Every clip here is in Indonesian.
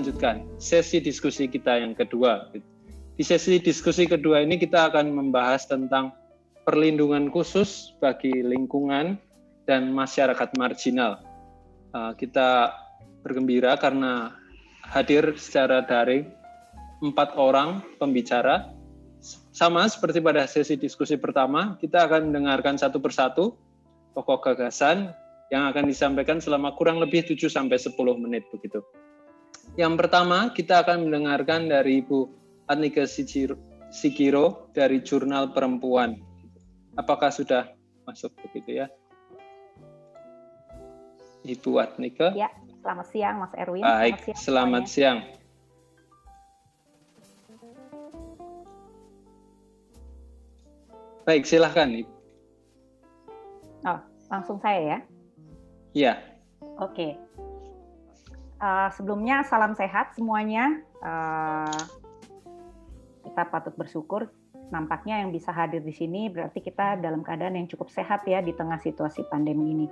lanjutkan sesi diskusi kita yang kedua. Di sesi diskusi kedua ini kita akan membahas tentang perlindungan khusus bagi lingkungan dan masyarakat marginal. Uh, kita bergembira karena hadir secara daring empat orang pembicara. Sama seperti pada sesi diskusi pertama, kita akan mendengarkan satu persatu pokok gagasan yang akan disampaikan selama kurang lebih 7 sampai 10 menit begitu. Yang pertama, kita akan mendengarkan dari Ibu Anika Sikiro dari Jurnal Perempuan. Apakah sudah masuk begitu ya? Ibu Atnika. Ya, selamat siang Mas Erwin. Baik, selamat siang. Selamat siang. Baik, silahkan Ibu. Oh, langsung saya ya? Iya. Oke. Uh, sebelumnya salam sehat semuanya. Uh, kita patut bersyukur nampaknya yang bisa hadir di sini berarti kita dalam keadaan yang cukup sehat ya di tengah situasi pandemi ini.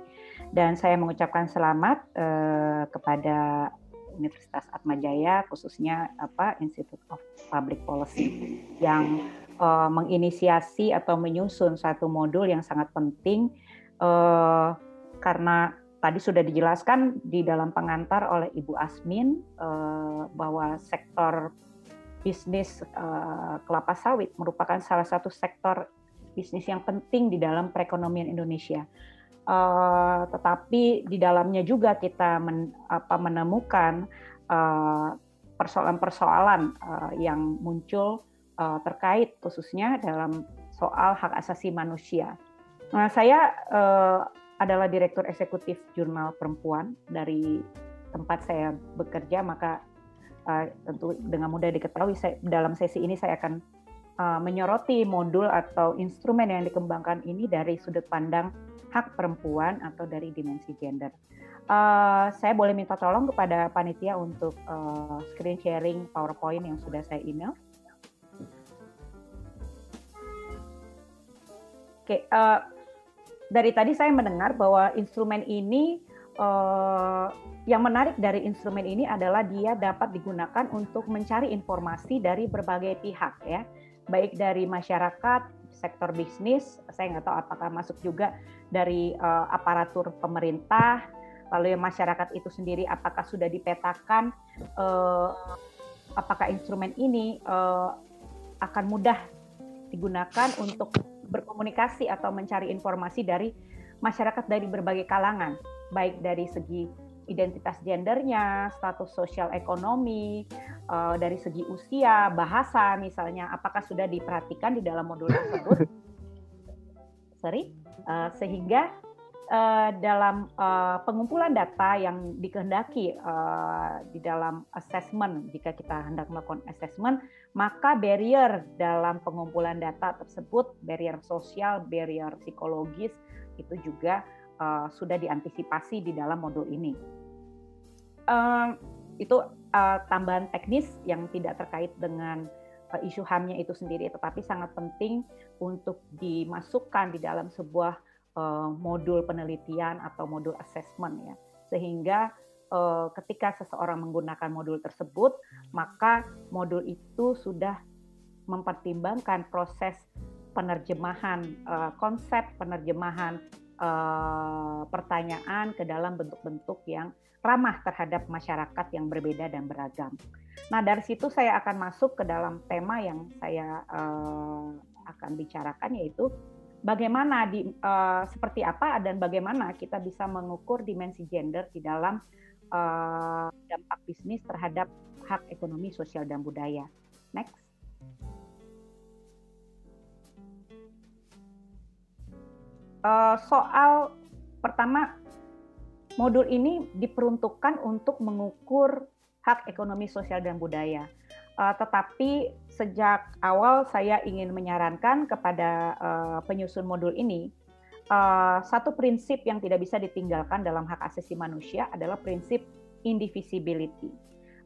Dan saya mengucapkan selamat uh, kepada Universitas Atmajaya khususnya apa Institute of Public Policy yang uh, menginisiasi atau menyusun satu modul yang sangat penting uh, karena tadi sudah dijelaskan di dalam pengantar oleh Ibu Asmin uh, bahwa sektor bisnis uh, kelapa sawit merupakan salah satu sektor bisnis yang penting di dalam perekonomian Indonesia. Uh, tetapi di dalamnya juga kita menemukan persoalan-persoalan yang muncul terkait khususnya dalam soal hak asasi manusia. Nah, saya adalah direktur eksekutif Jurnal Perempuan dari tempat saya bekerja, maka uh, tentu dengan mudah diketahui saya, dalam sesi ini saya akan uh, menyoroti modul atau instrumen yang dikembangkan ini dari sudut pandang hak perempuan atau dari dimensi gender. Uh, saya boleh minta tolong kepada panitia untuk uh, screen sharing PowerPoint yang sudah saya email. Oke, okay, uh, dari tadi saya mendengar bahwa instrumen ini uh, yang menarik dari instrumen ini adalah dia dapat digunakan untuk mencari informasi dari berbagai pihak ya, baik dari masyarakat, sektor bisnis, saya nggak tahu apakah masuk juga dari uh, aparatur pemerintah, lalu yang masyarakat itu sendiri apakah sudah dipetakan, uh, apakah instrumen ini uh, akan mudah digunakan untuk berkomunikasi atau mencari informasi dari masyarakat dari berbagai kalangan, baik dari segi identitas gendernya, status sosial ekonomi, uh, dari segi usia, bahasa misalnya, apakah sudah diperhatikan di dalam modul tersebut? Sorry, uh, sehingga uh, dalam uh, pengumpulan data yang dikehendaki uh, di dalam assessment, jika kita hendak melakukan assessment, maka barrier dalam pengumpulan data tersebut, barrier sosial, barrier psikologis, itu juga uh, sudah diantisipasi di dalam modul ini. Uh, itu uh, tambahan teknis yang tidak terkait dengan uh, isu HAM-nya itu sendiri, tetapi sangat penting untuk dimasukkan di dalam sebuah uh, modul penelitian atau modul assessment ya, sehingga uh, ketika seseorang menggunakan modul tersebut, maka modul itu sudah mempertimbangkan proses penerjemahan uh, konsep penerjemahan uh, pertanyaan ke dalam bentuk-bentuk yang ramah terhadap masyarakat yang berbeda dan beragam. Nah, dari situ saya akan masuk ke dalam tema yang saya uh, akan bicarakan yaitu bagaimana di uh, seperti apa dan bagaimana kita bisa mengukur dimensi gender di dalam uh, dampak bisnis terhadap hak ekonomi, sosial dan budaya. Next. Uh, soal pertama modul ini diperuntukkan untuk mengukur hak ekonomi sosial dan budaya. Uh, tetapi sejak awal saya ingin menyarankan kepada penyusun modul ini uh, satu prinsip yang tidak bisa ditinggalkan dalam hak asasi manusia adalah prinsip indivisibility.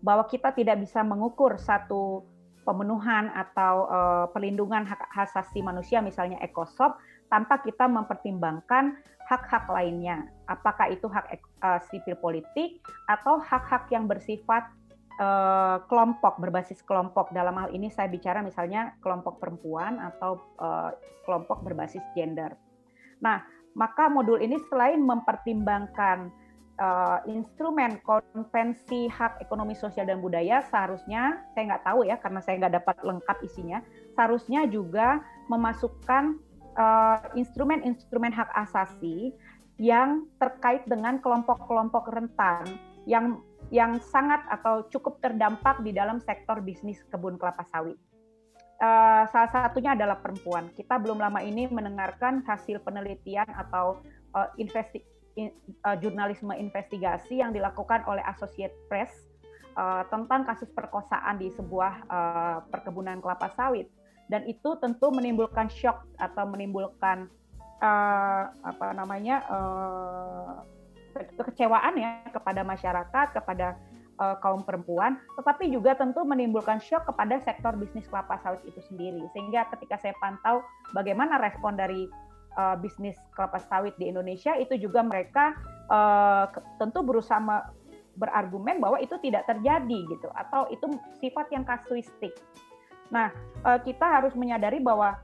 Bahwa kita tidak bisa mengukur satu pemenuhan atau uh, perlindungan hak asasi manusia misalnya ekosop tanpa kita mempertimbangkan hak-hak lainnya. Apakah itu hak uh, sipil politik atau hak-hak yang bersifat kelompok berbasis kelompok. Dalam hal ini saya bicara misalnya kelompok perempuan atau kelompok berbasis gender. Nah, maka modul ini selain mempertimbangkan uh, instrumen konvensi hak ekonomi sosial dan budaya seharusnya saya nggak tahu ya karena saya nggak dapat lengkap isinya seharusnya juga memasukkan instrumen-instrumen uh, hak asasi yang terkait dengan kelompok-kelompok rentan yang yang sangat atau cukup terdampak di dalam sektor bisnis kebun kelapa sawit. Uh, salah satunya adalah perempuan. Kita belum lama ini mendengarkan hasil penelitian atau uh, investi in, uh, jurnalisme investigasi yang dilakukan oleh Associate Press uh, tentang kasus perkosaan di sebuah uh, perkebunan kelapa sawit. Dan itu tentu menimbulkan shock atau menimbulkan uh, apa namanya uh, kekecewaan ya kepada masyarakat, kepada uh, kaum perempuan, tetapi juga tentu menimbulkan shock kepada sektor bisnis kelapa sawit itu sendiri. Sehingga ketika saya pantau bagaimana respon dari uh, bisnis kelapa sawit di Indonesia, itu juga mereka uh, tentu berusaha berargumen bahwa itu tidak terjadi gitu, atau itu sifat yang kasuistik. Nah, kita harus menyadari bahwa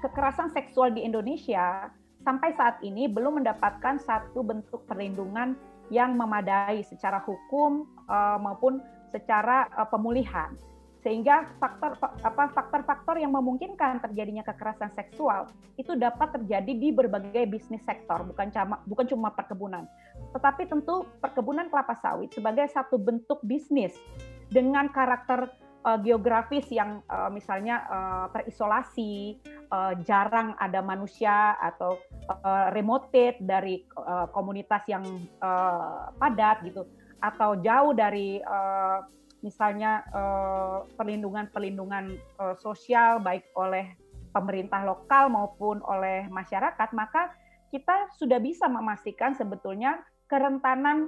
kekerasan seksual di Indonesia sampai saat ini belum mendapatkan satu bentuk perlindungan yang memadai secara hukum uh, maupun secara uh, pemulihan. Sehingga faktor apa faktor-faktor yang memungkinkan terjadinya kekerasan seksual itu dapat terjadi di berbagai bisnis sektor bukan cuma bukan cuma perkebunan. Tetapi tentu perkebunan kelapa sawit sebagai satu bentuk bisnis dengan karakter uh, geografis yang uh, misalnya uh, terisolasi, uh, jarang ada manusia atau uh, remote dari uh, komunitas yang uh, padat gitu, atau jauh dari uh, misalnya perlindungan-perlindungan sosial baik oleh pemerintah lokal maupun oleh masyarakat, maka kita sudah bisa memastikan sebetulnya kerentanan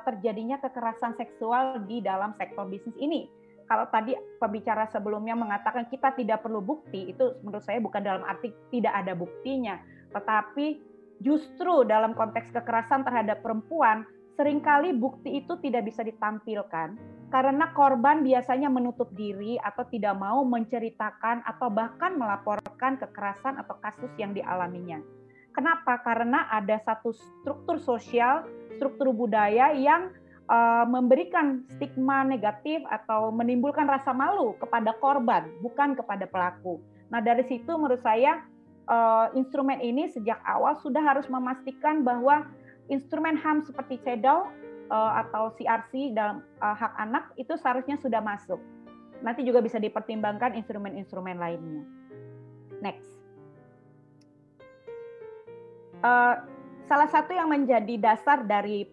terjadinya kekerasan seksual di dalam sektor bisnis ini kalau tadi pembicara sebelumnya mengatakan kita tidak perlu bukti, itu menurut saya bukan dalam arti tidak ada buktinya, tetapi justru dalam konteks kekerasan terhadap perempuan, sering kali bukti itu tidak bisa ditampilkan karena korban biasanya menutup diri atau tidak mau menceritakan atau bahkan melaporkan kekerasan atau kasus yang dialaminya. Kenapa? Karena ada satu struktur sosial, struktur budaya yang uh, memberikan stigma negatif atau menimbulkan rasa malu kepada korban, bukan kepada pelaku. Nah, dari situ menurut saya uh, instrumen ini sejak awal sudah harus memastikan bahwa instrumen HAM seperti CEDAW uh, atau CRC dalam uh, hak anak itu seharusnya sudah masuk. Nanti juga bisa dipertimbangkan instrumen-instrumen lainnya. Next. Uh, salah satu yang menjadi dasar dari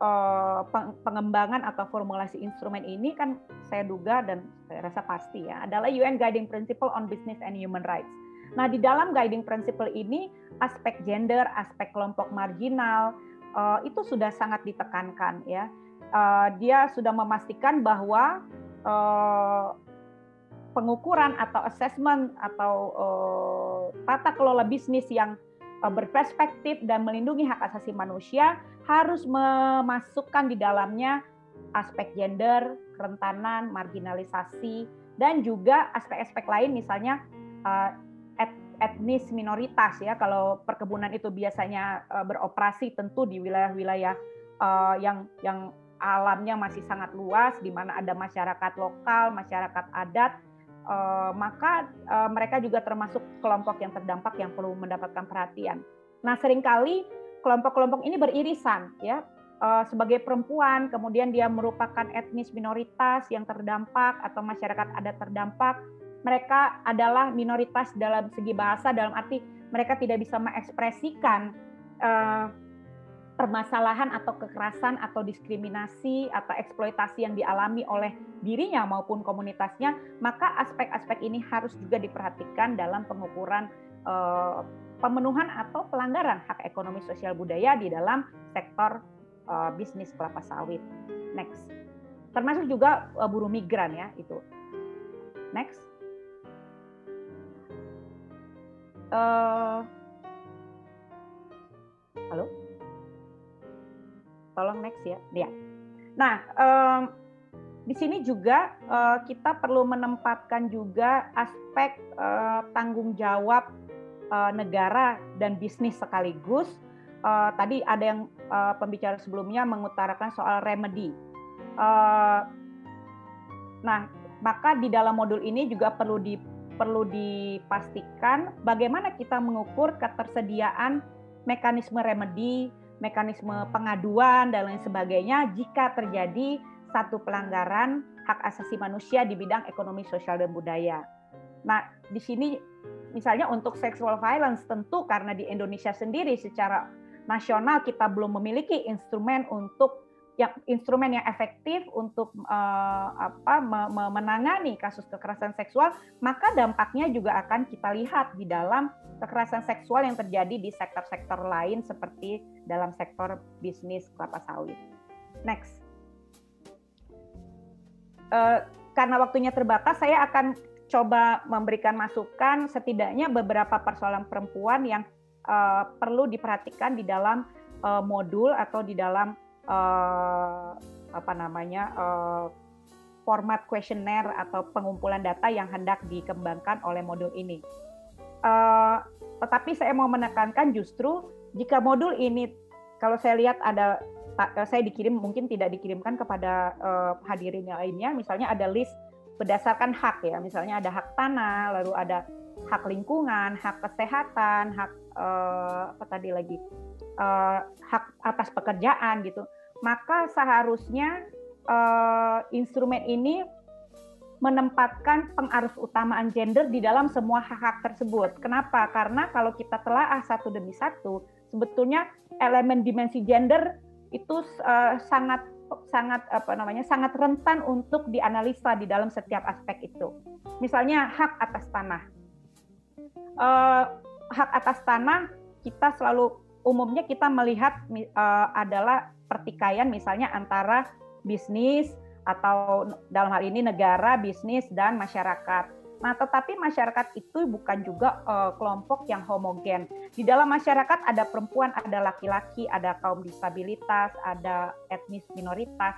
uh, pengembangan atau formulasi instrumen ini kan saya duga dan saya rasa pasti ya adalah UN Guiding Principle on Business and Human Rights. Nah, di dalam guiding principle ini aspek gender, aspek kelompok marginal uh, itu sudah sangat ditekankan ya. Uh, dia sudah memastikan bahwa pengukuran atau assessment atau tata kelola bisnis yang berperspektif dan melindungi hak asasi manusia harus memasukkan di dalamnya aspek gender, kerentanan, marginalisasi, dan juga aspek-aspek lain misalnya uh, etnis minoritas ya kalau perkebunan itu biasanya uh, beroperasi tentu di wilayah-wilayah uh, yang yang alamnya masih sangat luas di mana ada masyarakat lokal, masyarakat adat maka mereka juga termasuk kelompok yang terdampak yang perlu mendapatkan perhatian. Nah, sering kali kelompok-kelompok ini beririsan ya. Uh, sebagai perempuan kemudian dia merupakan etnis minoritas yang terdampak atau masyarakat adat terdampak. Mereka adalah minoritas dalam segi bahasa dalam arti mereka tidak bisa mengekspresikan uh, permasalahan atau kekerasan atau diskriminasi atau eksploitasi yang dialami oleh dirinya maupun komunitasnya, maka aspek-aspek ini harus juga diperhatikan dalam pengukuran uh, pemenuhan atau pelanggaran hak ekonomi sosial budaya di dalam sektor uh, bisnis kelapa sawit. Next. Termasuk juga uh, buruh migran ya itu. Next. Uh, halo? Tolong next ya. Ya. Nah, um, di sini juga kita perlu menempatkan juga aspek tanggung jawab uh, negara dan bisnis sekaligus. Uh, tadi ada yang uh, pembicara sebelumnya mengutarakan soal remedy. Uh, nah, maka di dalam modul ini juga perlu di perlu dipastikan bagaimana kita mengukur ketersediaan mekanisme remedy, mekanisme pengaduan dan lain sebagainya jika terjadi satu pelanggaran hak asasi manusia di bidang ekonomi, sosial, dan budaya. Nah, di sini misalnya untuk sexual violence tentu karena di Indonesia sendiri secara nasional kita belum memiliki instrumen untuk yang instrumen yang efektif untuk uh, apa me menangani kasus kekerasan seksual, maka dampaknya juga akan kita lihat di dalam kekerasan seksual yang terjadi di sektor-sektor lain seperti dalam sektor bisnis kelapa sawit. Next. Uh, karena waktunya terbatas, saya akan coba memberikan masukan setidaknya beberapa persoalan perempuan yang uh, perlu diperhatikan di dalam uh, modul atau di dalam uh, apa namanya uh, format kuesioner atau pengumpulan data yang hendak dikembangkan oleh modul ini. Uh, tetapi saya mau menekankan justru jika modul ini kalau saya lihat ada saya dikirim mungkin tidak dikirimkan kepada uh, hadirin yang lainnya, misalnya ada list berdasarkan hak ya, misalnya ada hak tanah, lalu ada hak lingkungan, hak kesehatan, hak uh, apa tadi lagi uh, hak atas pekerjaan gitu maka seharusnya uh, instrumen ini menempatkan pengarus utamaan gender di dalam semua hak-hak tersebut. Kenapa? Karena kalau kita telah satu demi satu, sebetulnya elemen dimensi gender itu uh, sangat sangat apa namanya sangat rentan untuk dianalisa di dalam setiap aspek itu. Misalnya hak atas tanah. Uh, hak atas tanah kita selalu umumnya kita melihat uh, adalah pertikaian misalnya antara bisnis atau dalam hal ini negara, bisnis dan masyarakat. Nah, tetapi masyarakat itu bukan juga uh, kelompok yang homogen. Di dalam masyarakat ada perempuan, ada laki-laki, ada kaum disabilitas, ada etnis minoritas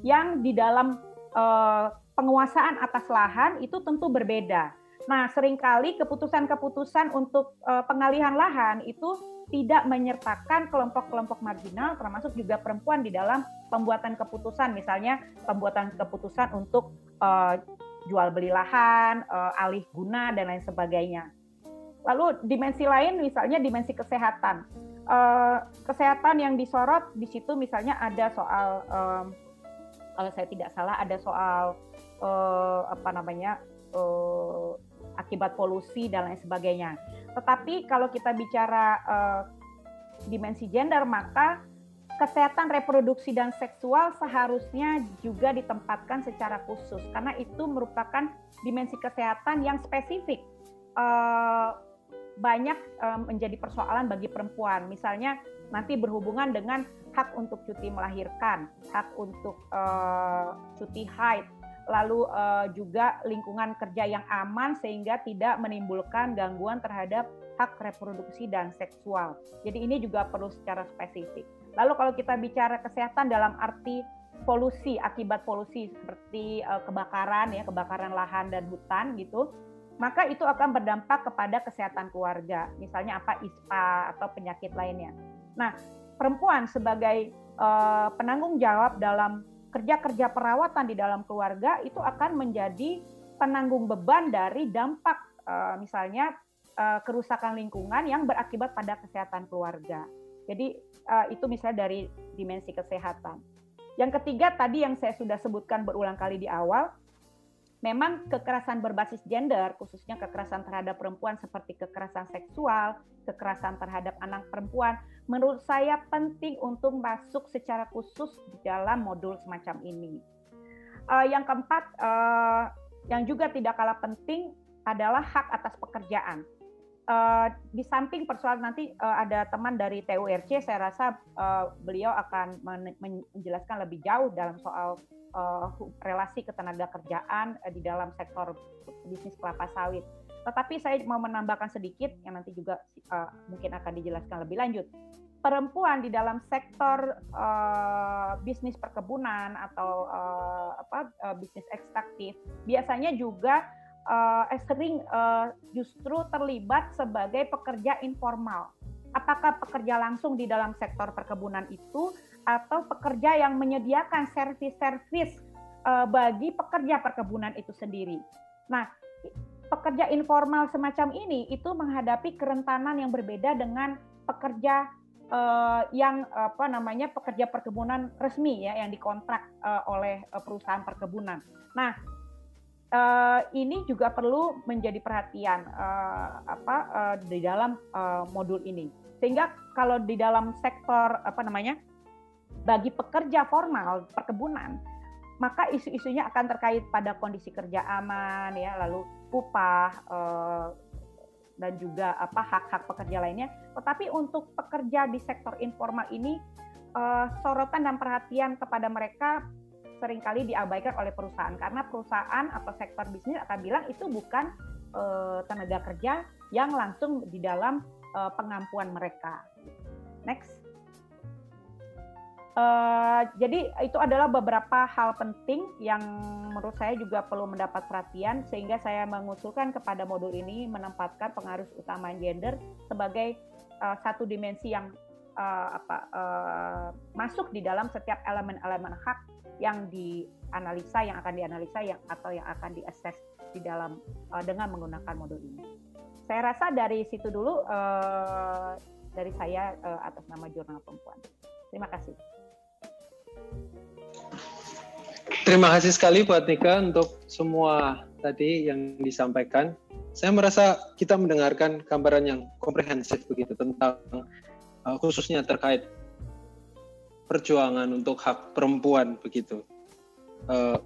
yang di dalam uh, penguasaan atas lahan itu tentu berbeda. Nah, sering kali keputusan-keputusan untuk uh, pengalihan lahan itu tidak menyertakan kelompok-kelompok marginal termasuk juga perempuan di dalam pembuatan keputusan misalnya pembuatan keputusan untuk uh, jual beli lahan, uh, alih guna dan lain sebagainya. Lalu dimensi lain misalnya dimensi kesehatan. Uh, kesehatan yang disorot di situ misalnya ada soal kalau saya tidak salah ada soal uh, apa namanya akibat polusi dan lain sebagainya. Tetapi kalau kita bicara dimensi gender, maka kesehatan reproduksi dan seksual seharusnya juga ditempatkan secara khusus karena itu merupakan dimensi kesehatan yang spesifik. Uh, banyak uh, menjadi persoalan bagi perempuan. Misalnya nanti berhubungan dengan hak untuk cuti melahirkan, hak untuk uh, cuti haid, lalu juga lingkungan kerja yang aman sehingga tidak menimbulkan gangguan terhadap hak reproduksi dan seksual. Jadi ini juga perlu secara spesifik. Lalu kalau kita bicara kesehatan dalam arti polusi akibat polusi seperti uh, kebakaran ya, kebakaran lahan dan hutan gitu, maka itu akan berdampak kepada kesehatan keluarga. Misalnya apa ISPA atau penyakit lainnya. Nah, perempuan sebagai uh, penanggung jawab dalam kerja-kerja perawatan di dalam keluarga itu akan menjadi penanggung beban dari dampak uh, misalnya uh, kerusakan lingkungan yang berakibat pada kesehatan keluarga. Jadi uh, itu misalnya dari dimensi kesehatan. Yang ketiga tadi yang saya sudah sebutkan berulang kali di awal, memang kekerasan berbasis gender, khususnya kekerasan terhadap perempuan seperti kekerasan seksual, kekerasan terhadap anak perempuan, menurut saya penting untuk masuk secara khusus di dalam modul semacam ini. Uh, yang keempat, uh, yang juga tidak kalah penting adalah hak atas pekerjaan. Uh, di samping persoalan nanti uh, ada teman dari TURC, saya rasa uh, beliau akan menjelaskan lebih jauh dalam soal uh, relasi ketenaga kerjaan uh, di dalam sektor bisnis kelapa sawit. Tetapi saya mau menambahkan sedikit yang nanti juga uh, mungkin akan dijelaskan lebih lanjut. perempuan di dalam sektor uh, bisnis perkebunan atau uh, apa uh, bisnis ekstraktif biasanya juga uh, sering uh, justru terlibat sebagai pekerja informal. Apakah pekerja langsung di dalam sektor perkebunan itu atau pekerja yang menyediakan servis-servis uh, bagi pekerja perkebunan itu sendiri. Nah, pekerja informal semacam ini itu menghadapi kerentanan yang berbeda dengan pekerja uh, yang apa namanya pekerja perkebunan resmi ya yang dikontrak uh, oleh perusahaan perkebunan. Nah, uh, ini juga perlu menjadi perhatian uh, apa uh, di dalam uh, modul ini. Sehingga kalau di dalam sektor apa namanya bagi pekerja formal perkebunan maka isu-isunya akan terkait pada kondisi kerja aman ya lalu upah uh, dan juga apa hak-hak pekerja lainnya. Tetapi untuk pekerja di sektor informal ini sorotan dan perhatian kepada mereka sering kali diabaikan oleh perusahaan karena perusahaan atau sektor bisnis akan bilang itu bukan uh, tenaga kerja yang langsung di dalam uh, pengampuan mereka. Next. Uh, jadi itu adalah beberapa hal penting yang menurut saya juga perlu mendapat perhatian sehingga saya mengusulkan kepada modul ini menempatkan pengaruh utama gender sebagai uh, satu dimensi yang uh, apa uh, masuk di dalam setiap elemen-elemen hak yang dianalisa yang akan dianalisa yang atau yang akan diakses di dalam uh, dengan menggunakan modul ini. Saya rasa dari situ dulu uh, dari saya uh, atas nama Jurnal Perempuan. Terima kasih. Terima kasih sekali buat Nika untuk semua tadi yang disampaikan. Saya merasa kita mendengarkan gambaran yang komprehensif begitu tentang uh, khususnya terkait perjuangan untuk hak perempuan begitu. Uh,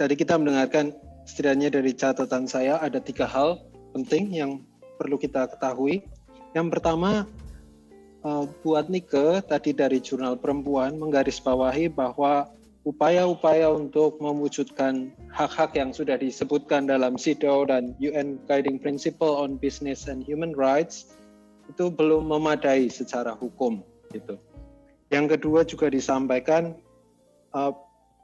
tadi kita mendengarkan setidaknya dari catatan saya ada tiga hal penting yang perlu kita ketahui. Yang pertama, uh, buat Nike tadi dari Jurnal Perempuan menggarisbawahi bahwa upaya-upaya untuk mewujudkan hak-hak yang sudah disebutkan dalam CEDAW dan UN Guiding Principle on Business and Human Rights itu belum memadai secara hukum gitu. Yang kedua juga disampaikan uh,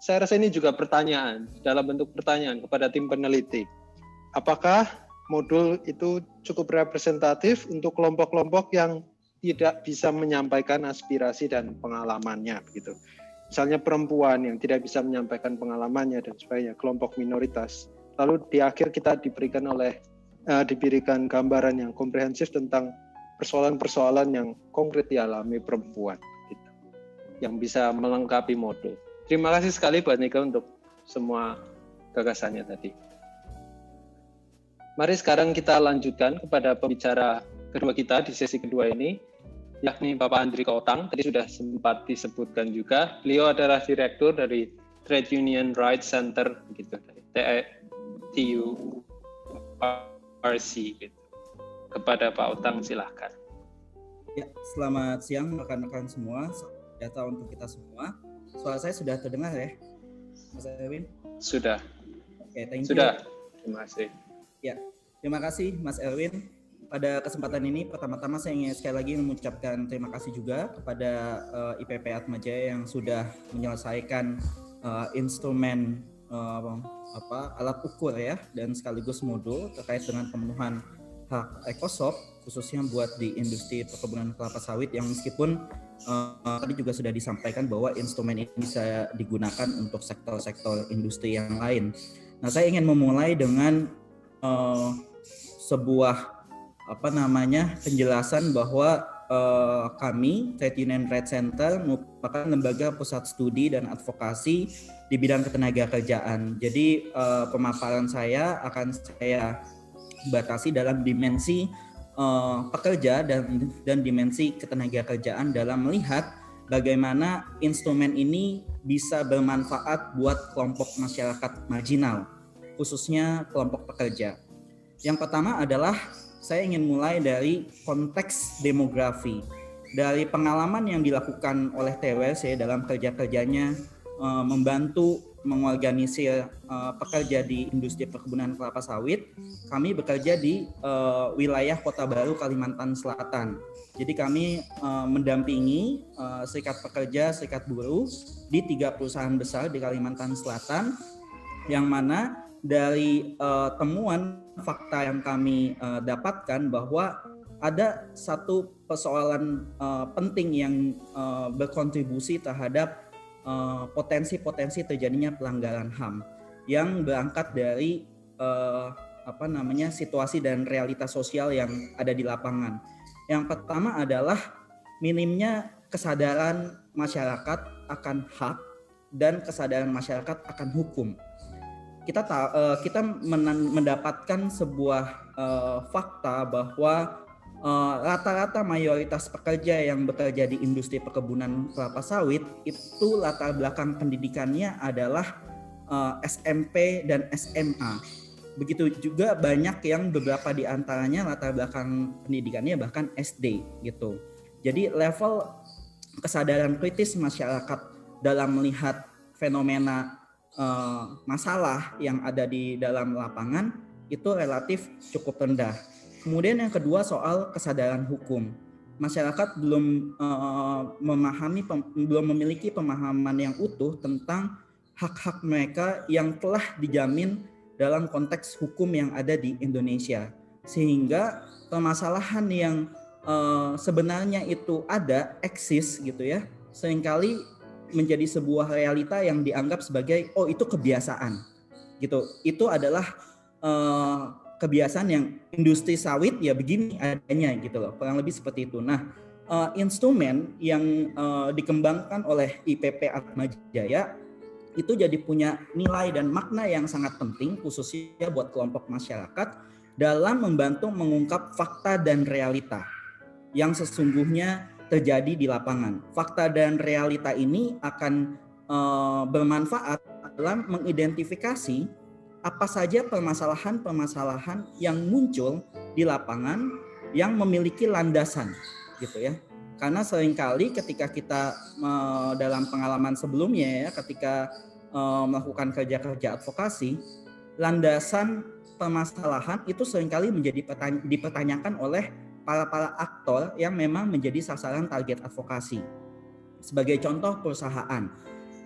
saya rasa ini juga pertanyaan dalam bentuk pertanyaan kepada tim peneliti. Apakah modul itu cukup representatif untuk kelompok-kelompok yang tidak bisa menyampaikan aspirasi dan pengalamannya gitu misalnya perempuan yang tidak bisa menyampaikan pengalamannya dan sebagainya, kelompok minoritas. Lalu di akhir kita diberikan oleh uh, diberikan gambaran yang komprehensif tentang persoalan-persoalan yang konkret dialami perempuan gitu, yang bisa melengkapi modul. Terima kasih sekali buat Nika untuk semua gagasannya tadi. Mari sekarang kita lanjutkan kepada pembicara kedua kita di sesi kedua ini, yakni Bapak Andri Kotang. Tadi sudah sempat disebutkan juga. Beliau adalah direktur dari Trade Union Rights Center gitu TU RC gitu. Kepada Pak Otang silahkan. Ya, selamat siang rekan-rekan semua. Data untuk kita semua. Suara saya sudah terdengar ya, Mas Erwin? Sudah. Oke, okay, thank you. Sudah. Terima kasih. Ya, terima kasih Mas Erwin pada kesempatan ini pertama-tama saya ingin sekali lagi mengucapkan terima kasih juga kepada uh, eh, IPP Atmajaya yang sudah menyelesaikan uh, instrumen uh, apa alat ukur ya dan sekaligus modul terkait dengan pemenuhan hak ekosop khususnya buat di industri perkebunan kelapa sawit yang meskipun uh, tadi juga sudah disampaikan bahwa instrumen ini bisa digunakan untuk sektor-sektor industri yang lain. Nah, saya ingin memulai dengan uh, sebuah apa namanya penjelasan bahwa uh, kami Trade Union Trade Center merupakan lembaga pusat studi dan advokasi di bidang ketenaga kerjaan. Jadi uh, pemaparan saya akan saya batasi dalam dimensi uh, pekerja dan dan dimensi ketenaga kerjaan dalam melihat bagaimana instrumen ini bisa bermanfaat buat kelompok masyarakat marginal, khususnya kelompok pekerja. Yang pertama adalah saya ingin mulai dari konteks demografi. Dari pengalaman yang dilakukan oleh ya dalam kerja-kerjanya uh, membantu mengorganisir uh, pekerja di industri perkebunan kelapa sawit, kami bekerja di uh, wilayah Kota Baru, Kalimantan Selatan. Jadi kami uh, mendampingi uh, serikat pekerja, serikat buruh di tiga perusahaan besar di Kalimantan Selatan, yang mana dari uh, temuan fakta yang kami uh, dapatkan bahwa ada satu persoalan uh, penting yang uh, berkontribusi terhadap potensi-potensi terjadinya pelanggaran HAM yang berangkat dari uh, apa namanya situasi dan realitas sosial yang ada di lapangan. Yang pertama adalah minimnya kesadaran masyarakat akan hak dan kesadaran masyarakat akan hukum. Kita uh, kita mendapatkan sebuah fakta bahwa Eh, rata-rata uh, mayoritas pekerja yang bekerja di industri perkebunan kelapa sawit itu latar belakang pendidikannya adalah uh, eh, SMP dan SMA. Begitu juga banyak yang beberapa di antaranya latar belakang pendidikannya bahkan SD gitu. Jadi level kesadaran kritis masyarakat dalam melihat fenomena uh, masalah yang ada di dalam lapangan itu relatif cukup rendah Kemudian yang kedua soal kesadaran hukum. Masyarakat belum uh, memahami, pem, belum memiliki pemahaman yang utuh tentang hak-hak mereka yang telah dijamin dalam konteks hukum yang ada di Indonesia. Sehingga permasalahan yang uh, sebenarnya itu ada, eksis gitu ya, sering kali menjadi sebuah realita yang dianggap sebagai oh itu kebiasaan gitu. Itu adalah uh, kebiasaan yang industri sawit ya begini adanya gitu loh kurang lebih seperti itu nah uh, instrumen yang uh, dikembangkan oleh IPP Atma Jaya itu jadi punya nilai dan makna yang sangat penting khususnya buat kelompok masyarakat dalam membantu mengungkap fakta dan realita yang sesungguhnya terjadi di lapangan. Fakta dan realita ini akan uh, bermanfaat dalam mengidentifikasi apa saja permasalahan-permasalahan yang muncul di lapangan yang memiliki landasan gitu ya. Karena sering kali ketika kita dalam pengalaman sebelumnya ya ketika uh, melakukan kerja-kerja advokasi, landasan permasalahan itu sering kali menjadi dipertanyakan oleh para-para aktor yang memang menjadi sasaran target advokasi. Sebagai contoh perusahaan.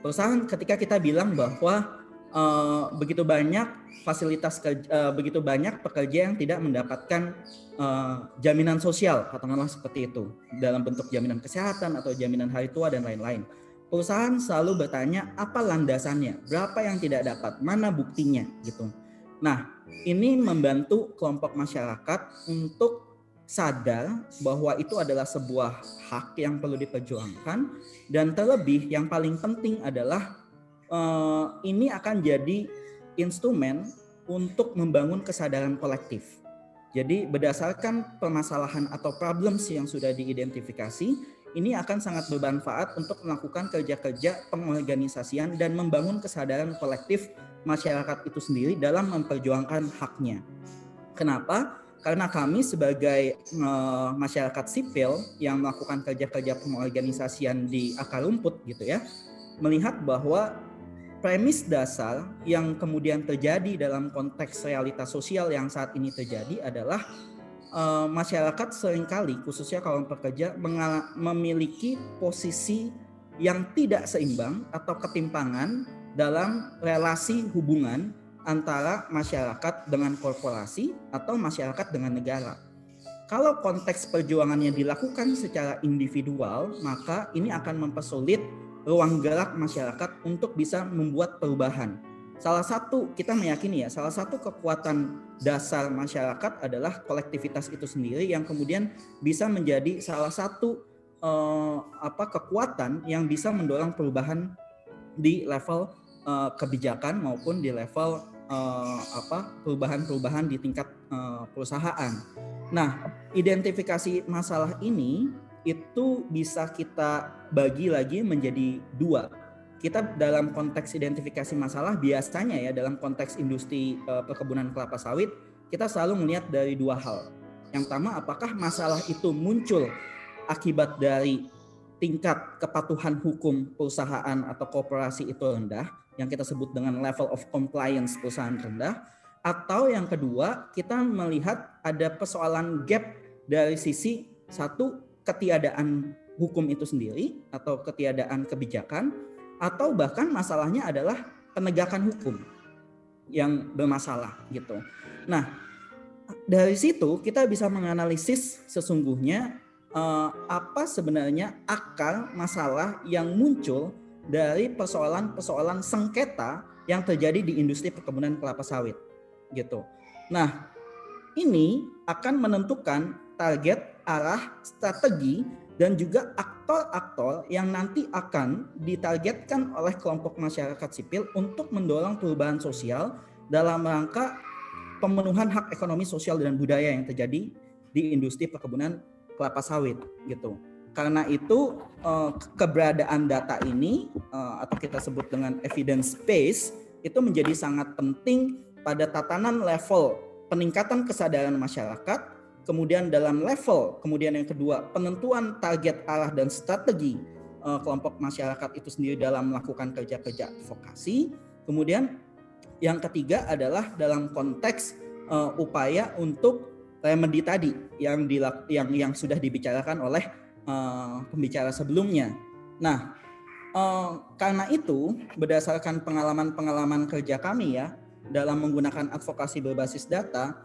Perusahaan ketika kita bilang bahwa uh, begitu banyak fasilitas uh, begitu banyak pekerja yang tidak mendapatkan uh, jaminan sosial katakanlah seperti itu dalam bentuk jaminan kesehatan atau jaminan hari tua dan lain-lain. Perusahaan selalu bertanya apa landasannya, berapa yang tidak dapat, mana buktinya gitu. Nah, ini membantu kelompok masyarakat untuk sadar bahwa itu adalah sebuah hak yang perlu diperjuangkan dan terlebih yang paling penting adalah uh, ini akan jadi instrumen untuk membangun kesadaran kolektif. Jadi berdasarkan permasalahan atau problems yang sudah diidentifikasi, ini akan sangat bermanfaat untuk melakukan kerja-kerja pengorganisasian dan membangun kesadaran kolektif masyarakat itu sendiri dalam memperjuangkan haknya. Kenapa? Karena kami sebagai uh, masyarakat sipil yang melakukan kerja-kerja pengorganisasian di akar rumput gitu ya, melihat bahwa premis dasar yang kemudian terjadi dalam konteks realitas sosial yang saat ini terjadi adalah uh, masyarakat sering kali khususnya kaum pekerja memiliki posisi yang tidak seimbang atau ketimpangan dalam relasi hubungan antara masyarakat dengan korporasi atau masyarakat dengan negara. Kalau konteks perjuangannya dilakukan secara individual, maka ini akan mempersulit ruang gerak masyarakat untuk bisa membuat perubahan. Salah satu kita meyakini ya, salah satu kekuatan dasar masyarakat adalah kolektivitas itu sendiri yang kemudian bisa menjadi salah satu eh, apa kekuatan yang bisa mendorong perubahan di level eh, kebijakan maupun di level eh, apa perubahan-perubahan di tingkat eh, perusahaan. Nah, identifikasi masalah ini itu bisa kita bagi lagi menjadi dua. Kita dalam konteks identifikasi masalah biasanya ya dalam konteks industri uh, perkebunan kelapa sawit kita selalu melihat dari dua hal. Yang pertama apakah masalah itu muncul akibat dari tingkat kepatuhan hukum perusahaan atau korporasi itu rendah yang kita sebut dengan level of compliance perusahaan rendah atau yang kedua kita melihat ada persoalan gap dari sisi satu ketiadaan hukum itu sendiri atau ketiadaan kebijakan atau bahkan masalahnya adalah penegakan hukum yang bermasalah gitu. Nah, dari situ kita bisa menganalisis sesungguhnya uh, apa sebenarnya akar masalah yang muncul dari persoalan-persoalan sengketa yang terjadi di industri perkebunan kelapa sawit gitu. Nah, ini akan menentukan target, arah, strategi dan juga aktor-aktor yang nanti akan ditargetkan oleh kelompok masyarakat sipil untuk mendorong perubahan sosial dalam rangka pemenuhan hak ekonomi sosial dan budaya yang terjadi di industri perkebunan kelapa sawit gitu. Karena itu eh, keberadaan data ini eh, atau kita sebut dengan evidence base itu menjadi sangat penting pada tatanan level peningkatan kesadaran masyarakat kemudian dalam level, kemudian yang kedua penentuan target arah dan strategi uh, kelompok masyarakat itu sendiri dalam melakukan kerja-kerja advokasi. Kemudian yang ketiga adalah dalam konteks uh, upaya untuk remedi tadi yang dilak, yang yang sudah dibicarakan oleh uh, pembicara sebelumnya. Nah, uh, karena itu berdasarkan pengalaman-pengalaman kerja kami ya dalam menggunakan advokasi berbasis data,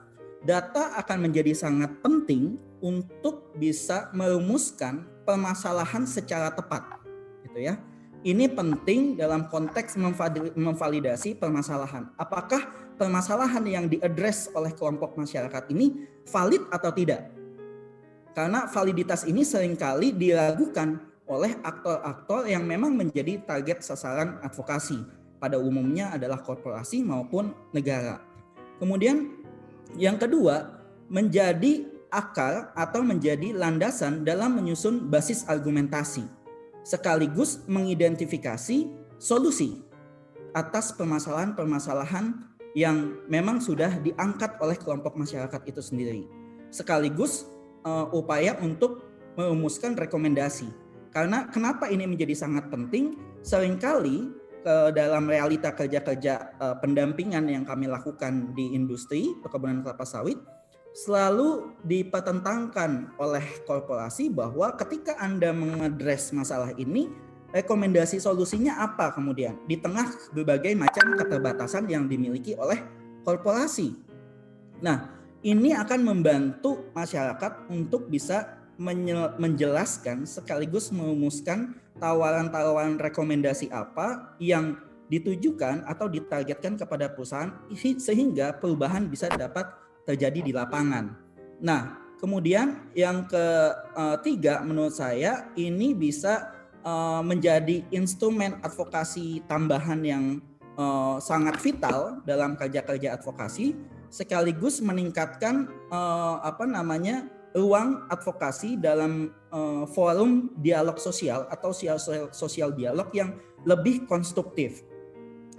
data akan menjadi sangat penting untuk bisa merumuskan permasalahan secara tepat gitu ya. Ini penting dalam konteks memvalidasi permasalahan. Apakah permasalahan yang diadres oleh kelompok masyarakat ini valid atau tidak? Karena validitas ini sering kali diragukan oleh aktor-aktor yang memang menjadi target sasaran advokasi. Pada umumnya adalah korporasi maupun negara. Kemudian yang kedua, menjadi akal atau menjadi landasan dalam menyusun basis argumentasi, sekaligus mengidentifikasi solusi atas permasalahan-permasalahan yang memang sudah diangkat oleh kelompok masyarakat itu sendiri, sekaligus uh, upaya untuk merumuskan rekomendasi. Karena kenapa ini menjadi sangat penting? Seringkali ke dalam realita kerja-kerja uh, pendampingan yang kami lakukan di industri perkebunan kelapa sawit selalu dipertentangkan oleh korporasi bahwa ketika Anda mengadres masalah ini rekomendasi solusinya apa kemudian di tengah berbagai macam keterbatasan yang dimiliki oleh korporasi. Nah, ini akan membantu masyarakat untuk bisa menjelaskan sekaligus merumuskan tawaran-tawaran rekomendasi apa yang ditujukan atau ditargetkan kepada perusahaan sehingga perubahan bisa dapat terjadi di lapangan. Nah, kemudian yang ketiga menurut saya ini bisa eh, menjadi instrumen advokasi tambahan yang eh, sangat vital dalam kerja-kerja advokasi sekaligus meningkatkan eh, apa namanya ruang advokasi dalam uh, forum dialog sosial atau sosial, sosial dialog yang lebih konstruktif.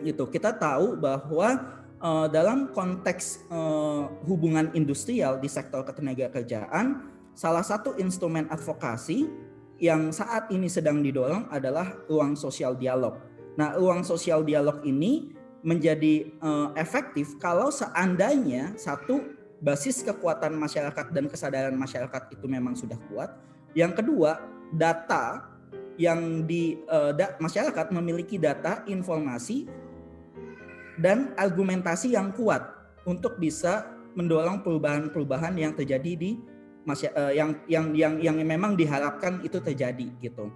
Gitu. Kita tahu bahwa uh, dalam konteks uh, hubungan industrial di sektor ketenagakerjaan, salah satu instrumen advokasi yang saat ini sedang didorong adalah ruang sosial dialog. Nah, ruang sosial dialog ini menjadi uh, efektif kalau seandainya satu basis kekuatan masyarakat dan kesadaran masyarakat itu memang sudah kuat. Yang kedua, data yang di uh, da, masyarakat memiliki data, informasi dan argumentasi yang kuat untuk bisa mendorong perubahan-perubahan yang terjadi di uh, yang yang yang yang memang diharapkan itu terjadi gitu.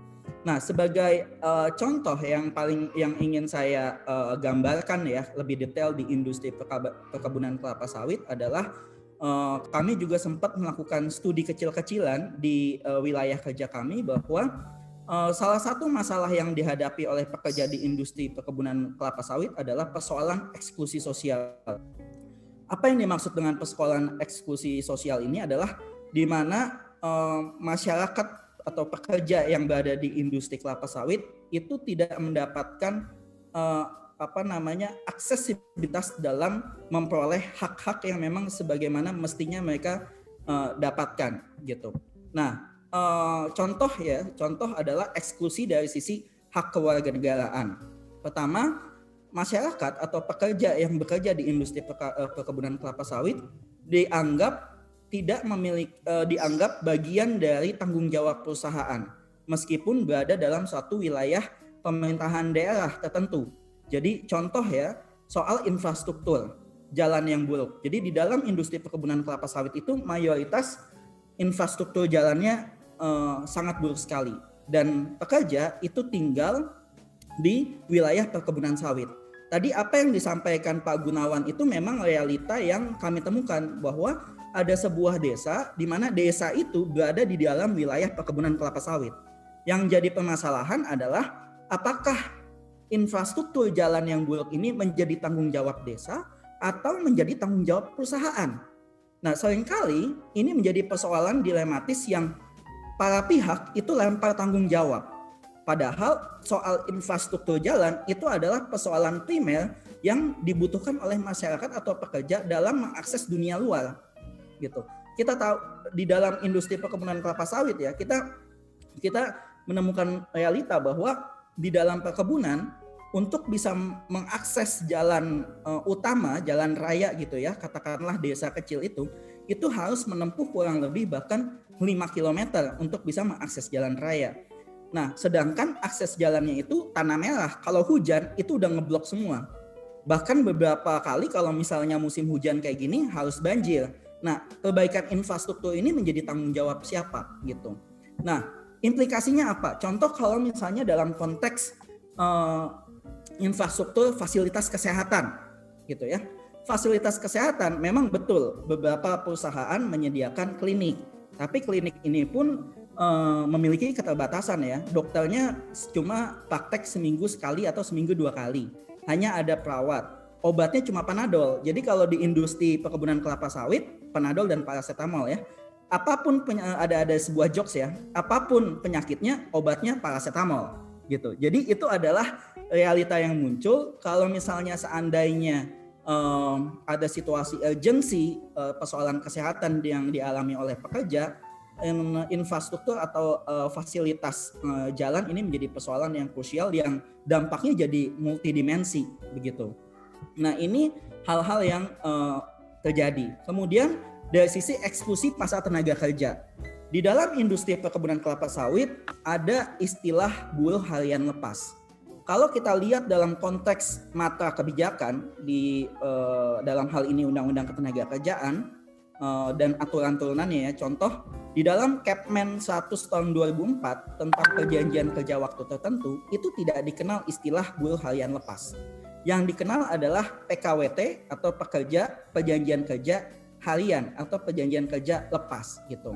Nah, sebagai uh, contoh yang paling yang ingin saya uh, gambarkan ya lebih detail di industri perkebunan kelapa sawit adalah kami juga sempat melakukan studi kecil-kecilan di uh, wilayah kerja kami bahwa uh, salah satu masalah yang dihadapi oleh pekerja di industri perkebunan kelapa sawit adalah persoalan eksklusi sosial. Apa yang dimaksud dengan persoalan eksklusi sosial ini adalah di mana masyarakat atau pekerja yang berada di industri kelapa sawit itu tidak mendapatkan apa namanya aksesibilitas dalam memperoleh hak-hak yang memang sebagaimana mestinya mereka uh, dapatkan gitu. Nah, uh, contoh ya, contoh adalah eksklusi dari sisi hak kewarganegaraan. Pertama, masyarakat atau pekerja yang bekerja di industri eh, perkebunan kelapa sawit dianggap tidak memiliki uh, dianggap bagian dari tanggung jawab perusahaan meskipun berada dalam suatu wilayah pemerintahan daerah tertentu. Jadi contoh ya soal infrastruktur jalan yang buruk. Jadi di dalam industri perkebunan kelapa sawit itu mayoritas infrastruktur jalannya uh, sangat buruk sekali dan pekerja itu tinggal di wilayah perkebunan sawit. Tadi apa yang disampaikan Pak Gunawan itu memang realita yang kami temukan bahwa ada sebuah desa di mana desa itu berada di dalam wilayah perkebunan kelapa sawit. Yang jadi permasalahan adalah apakah infrastruktur jalan yang buruk ini menjadi tanggung jawab desa atau menjadi tanggung jawab perusahaan. Nah, sering kali ini menjadi persoalan dilematis yang para pihak itu lempar tanggung jawab Padahal soal infrastruktur jalan itu adalah persoalan primer yang dibutuhkan oleh masyarakat atau pekerja dalam mengakses dunia luar. Gitu. Kita tahu di dalam industri perkebunan kelapa sawit ya, kita kita menemukan realita bahwa di dalam perkebunan untuk bisa mengakses jalan uh, utama, jalan raya gitu ya, katakanlah desa kecil itu, itu harus menempuh kurang lebih bahkan 5 km untuk bisa mengakses jalan raya Nah, sedangkan akses jalannya itu tanah merah. Kalau hujan itu udah ngeblok semua. Bahkan beberapa kali kalau misalnya musim hujan kayak gini harus banjir. Nah, perbaikan infrastruktur ini menjadi tanggung jawab siapa gitu. Nah, implikasinya apa? Contoh kalau misalnya dalam konteks uh, infrastruktur fasilitas kesehatan gitu ya. Fasilitas kesehatan memang betul beberapa perusahaan menyediakan klinik. Tapi klinik ini pun uh, memiliki keterbatasan ya. Dokternya cuma praktek seminggu sekali atau seminggu dua kali. Hanya ada perawat. Obatnya cuma panadol. Jadi kalau di industri perkebunan kelapa sawit, panadol dan paracetamol ya. Apa pun ada ada sebuah jokes ya. Apa pun penyakitnya, obatnya paracetamol gitu. Jadi itu adalah realita yang muncul kalau misalnya seandainya um, ada situasi urgensi uh, persoalan kesehatan yang dialami oleh pekerja, infrastruktur atau uh, fasilitas uh, jalan ini menjadi persoalan yang krusial yang dampaknya jadi multidimensi begitu. Nah ini hal-hal yang uh, terjadi. Kemudian dari sisi eksklusi pasar tenaga kerja. Di dalam industri perkebunan kelapa sawit ada istilah buruh harian lepas. Kalau kita lihat dalam konteks mata kebijakan di uh, dalam hal ini undang-undang ketenagakerjaan uh, dan aturan turunannya ya, contoh di dalam Capman 100 tahun 2004 tentang perjanjian kerja waktu tertentu itu tidak dikenal istilah buruh harian lepas. Yang dikenal adalah PKWT atau pekerja perjanjian kerja harian atau perjanjian kerja lepas gitu.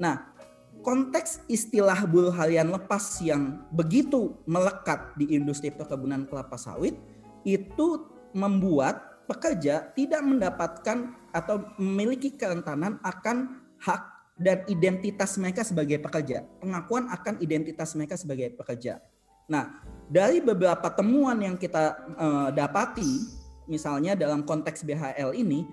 Nah, konteks istilah buruh harian lepas yang begitu melekat di industri perkebunan kelapa sawit itu membuat pekerja tidak mendapatkan atau memiliki kerentanan akan hak dan identitas mereka sebagai pekerja, pengakuan akan identitas mereka sebagai pekerja. Nah, dari beberapa temuan yang kita uh, dapati, misalnya dalam konteks BHL ini,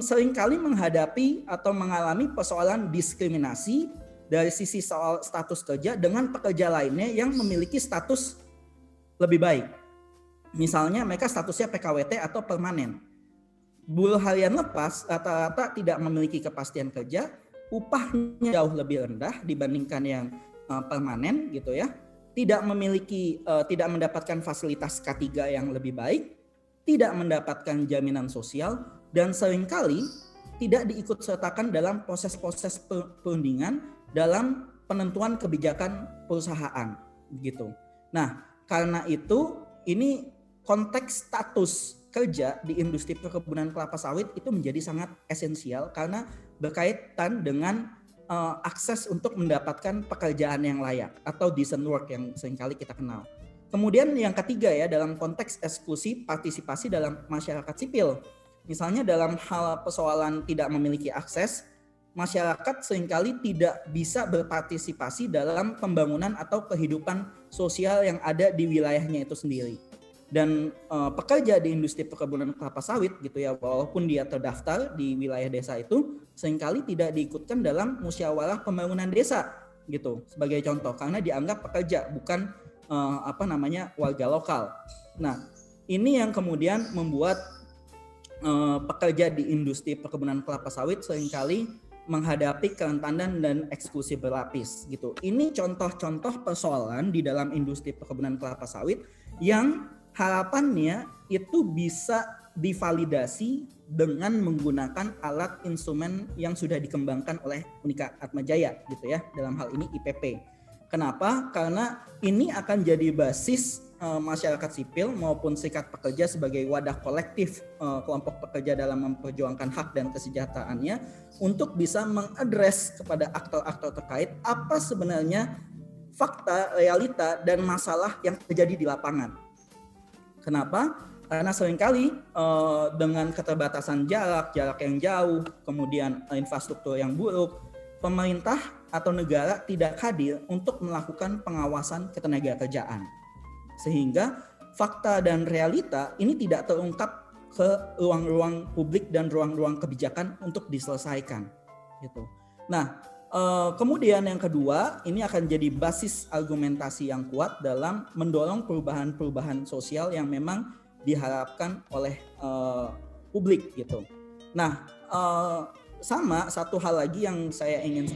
sering kali menghadapi atau mengalami persoalan diskriminasi dari sisi soal status kerja dengan pekerja lainnya yang memiliki status lebih baik. Misalnya mereka statusnya PKWT atau permanen. Buruh harian lepas rata-rata tidak memiliki kepastian kerja upahnya jauh lebih rendah dibandingkan yang uh, permanen gitu ya tidak memiliki uh, tidak mendapatkan fasilitas K3 yang lebih baik tidak mendapatkan jaminan sosial dan sering kali tidak diikut sertakan dalam proses-proses perundingan dalam penentuan kebijakan perusahaan gitu. Nah, karena itu ini konteks status kerja di industri perkebunan kelapa sawit itu menjadi sangat esensial karena berkaitan dengan uh, akses untuk mendapatkan pekerjaan yang layak atau decent work yang sering kali kita kenal. Kemudian yang ketiga ya dalam konteks eksklusi partisipasi dalam masyarakat sipil. Misalnya dalam hal persoalan tidak memiliki akses, masyarakat sering kali tidak bisa berpartisipasi dalam pembangunan atau kehidupan sosial yang ada di wilayahnya itu sendiri dan uh, pekerja di industri perkebunan kelapa sawit gitu ya walaupun dia terdaftar di wilayah desa itu sering kali tidak diikutkan dalam musyawarah pembangunan desa gitu sebagai contoh karena dianggap pekerja bukan uh, apa namanya warga lokal. Nah, ini yang kemudian membuat uh, pekerja di industri perkebunan kelapa sawit sering kali menghadapi kerentanan dan eksklusi berlapis gitu. Ini contoh-contoh persoalan di dalam industri perkebunan kelapa sawit yang harapannya itu bisa divalidasi dengan menggunakan alat instrumen yang sudah dikembangkan oleh Unika Atmajaya gitu ya dalam hal ini IPP. Kenapa? Karena ini akan jadi basis uh, masyarakat sipil maupun serikat pekerja sebagai wadah kolektif uh, kelompok pekerja dalam memperjuangkan hak dan kesejahteraannya untuk bisa mengadres kepada aktor-aktor terkait apa sebenarnya fakta, realita dan masalah yang terjadi di lapangan. Kenapa? Karena sering kali uh, dengan keterbatasan jarak, jarak yang jauh, kemudian infrastruktur yang buruk, pemerintah atau negara tidak hadir untuk melakukan pengawasan ketenaga kerjaan. Sehingga fakta dan realita ini tidak terungkap ke ruang-ruang publik dan ruang-ruang kebijakan untuk diselesaikan. Gitu. Nah, uh, kemudian yang kedua, ini akan jadi basis argumentasi yang kuat dalam mendorong perubahan-perubahan sosial yang memang diharapkan oleh uh, publik gitu. Nah, uh, sama satu hal lagi yang saya ingin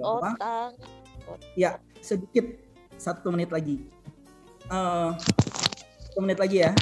bahwa, ya sedikit satu menit lagi, uh, menit lagi ya,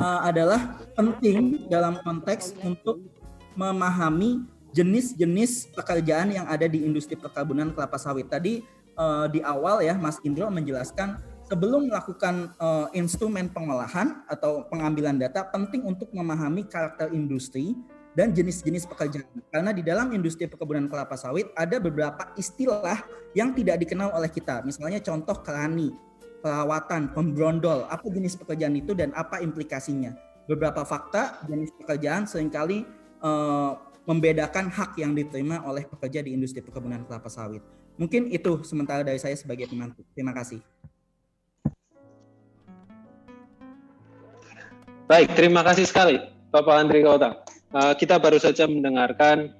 uh, adalah penting dalam konteks untuk memahami jenis-jenis pekerjaan yang ada di industri perkebunan kelapa sawit. Tadi uh, di awal ya Mas Indro menjelaskan sebelum melakukan uh, instrumen pengolahan atau pengambilan data penting untuk memahami karakter industri dan jenis-jenis pekerjaan. Karena di dalam industri perkebunan kelapa sawit ada beberapa istilah yang tidak dikenal oleh kita. Misalnya contoh kerani, perawatan, pembrondol, apa jenis pekerjaan itu dan apa implikasinya. Beberapa fakta jenis pekerjaan sering kali uh, membedakan hak yang diterima oleh pekerja di industri perkebunan kelapa sawit. Mungkin itu sementara dari saya sebagai penantu. Terima kasih. Baik, terima kasih sekali Bapak Andri Kautang. Uh, kita baru saja mendengarkan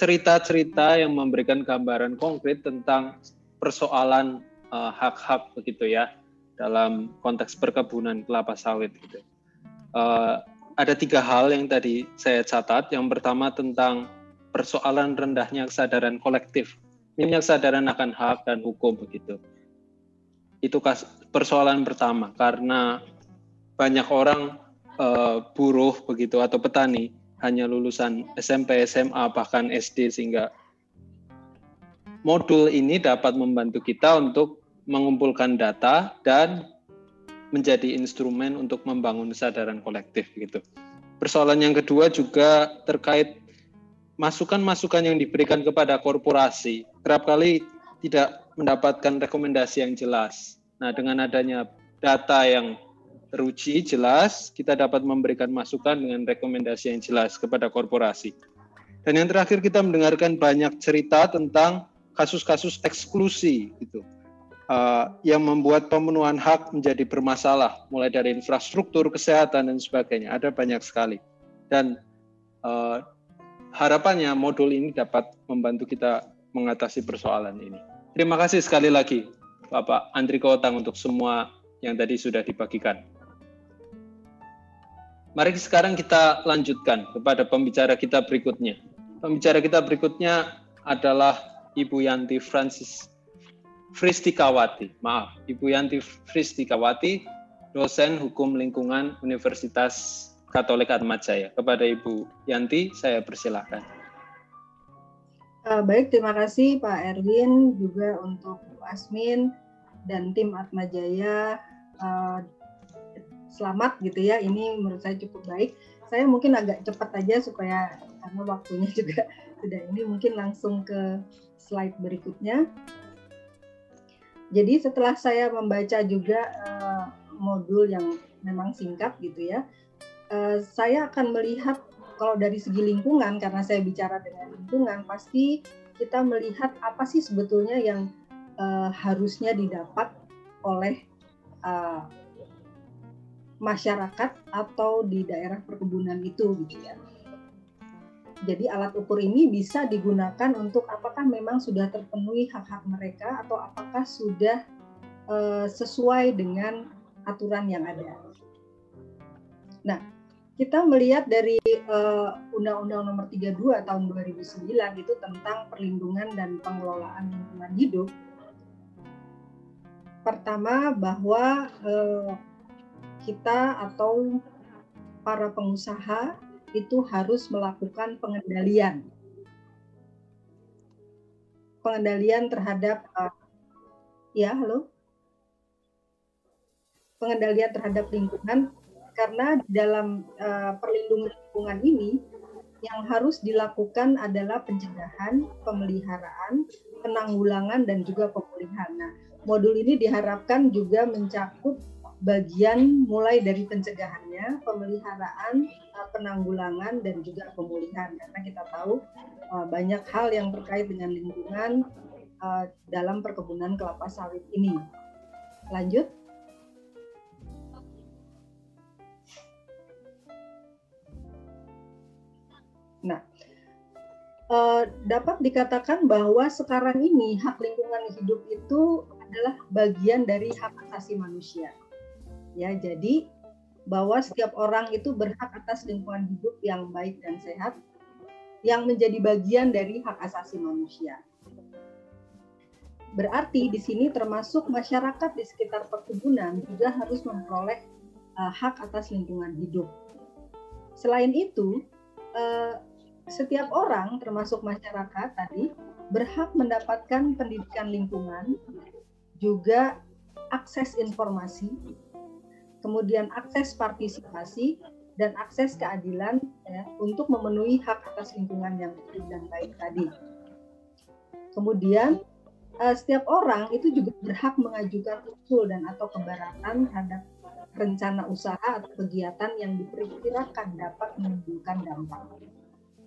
cerita-cerita yang memberikan gambaran konkret tentang persoalan uh, hak-hak begitu ya dalam konteks perkebunan kelapa sawit gitu. Uh, ada tiga hal yang tadi saya catat. Yang pertama tentang persoalan rendahnya kesadaran kolektif, minimnya kesadaran akan hak dan hukum begitu. Itu persoalan pertama karena banyak orang uh, buruh begitu atau petani hanya lulusan SMP, SMA bahkan SD sehingga modul ini dapat membantu kita untuk mengumpulkan data dan menjadi instrumen untuk membangun kesadaran kolektif gitu. Persoalan yang kedua juga terkait masukan-masukan yang diberikan kepada korporasi. Kerap kali tidak mendapatkan rekomendasi yang jelas. Nah, dengan adanya data yang teruji jelas, kita dapat memberikan masukan dengan rekomendasi yang jelas kepada korporasi. Dan yang terakhir kita mendengarkan banyak cerita tentang kasus-kasus eksklusi gitu. Uh, yang membuat pemenuhan hak menjadi bermasalah, mulai dari infrastruktur, kesehatan dan sebagainya. Ada banyak sekali. Dan uh, harapannya modul ini dapat membantu kita mengatasi persoalan ini. Terima kasih sekali lagi Bapak Andri Kotang untuk semua yang tadi sudah dibagikan. Mari sekarang kita lanjutkan kepada pembicara kita berikutnya. Pembicara kita berikutnya adalah Ibu Yanti Francis Fristikawati. Maaf, Ibu Yanti Fristikawati, dosen hukum lingkungan Universitas Katolik Atmajaya. Kepada Ibu Yanti, saya persilahkan. Uh, baik, terima kasih Pak Erwin juga untuk Bu Asmin dan tim Atmajaya uh, selamat gitu ya. Ini menurut saya cukup baik. Saya mungkin agak cepat aja supaya karena waktunya juga sudah ini mungkin langsung ke slide berikutnya. Jadi setelah saya membaca juga uh, modul yang memang singkat gitu ya, uh, saya akan melihat kalau dari segi lingkungan karena saya bicara dengan lingkungan pasti kita melihat apa sih sebetulnya yang uh, harusnya didapat oleh uh, masyarakat atau di daerah perkebunan itu gitu ya. Jadi alat ukur ini bisa digunakan untuk apakah memang sudah terpenuhi hak-hak mereka atau apakah sudah uh, sesuai dengan aturan yang ada. Nah, kita melihat dari uh, Undang-Undang Nomor 32 tahun 2009 itu tentang perlindungan dan pengelolaan lingkungan hidup. Pertama bahwa uh, kita atau para pengusaha itu harus melakukan pengendalian pengendalian terhadap uh, ya halo pengendalian terhadap lingkungan karena dalam uh, perlindungan lingkungan ini yang harus dilakukan adalah pencegahan, pemeliharaan, penanggulangan dan juga pemulihan. Nah, modul ini diharapkan juga mencakup bagian mulai dari pencegahannya, pemeliharaan, penanggulangan dan juga pemulihan karena kita tahu uh, banyak hal yang terkait dengan lingkungan uh, dalam perkebunan kelapa sawit ini. Lanjut. Nah, uh, dapat dikatakan bahwa sekarang ini hak lingkungan hidup itu adalah bagian dari hak asasi manusia. Ya, jadi bahwa setiap orang itu berhak atas lingkungan hidup yang baik dan sehat yang menjadi bagian dari hak asasi manusia. Berarti di sini termasuk masyarakat di sekitar perkebunan juga harus memperoleh uh, hak atas lingkungan hidup. Selain itu, uh, setiap orang termasuk masyarakat tadi berhak mendapatkan pendidikan lingkungan, juga akses informasi, kemudian akses partisipasi, dan akses keadilan ya, untuk memenuhi hak atas lingkungan yang hidup dan baik tadi. Kemudian uh, setiap orang itu juga berhak mengajukan usul dan atau keberatan terhadap rencana usaha atau kegiatan yang diperkirakan dapat menimbulkan dampak.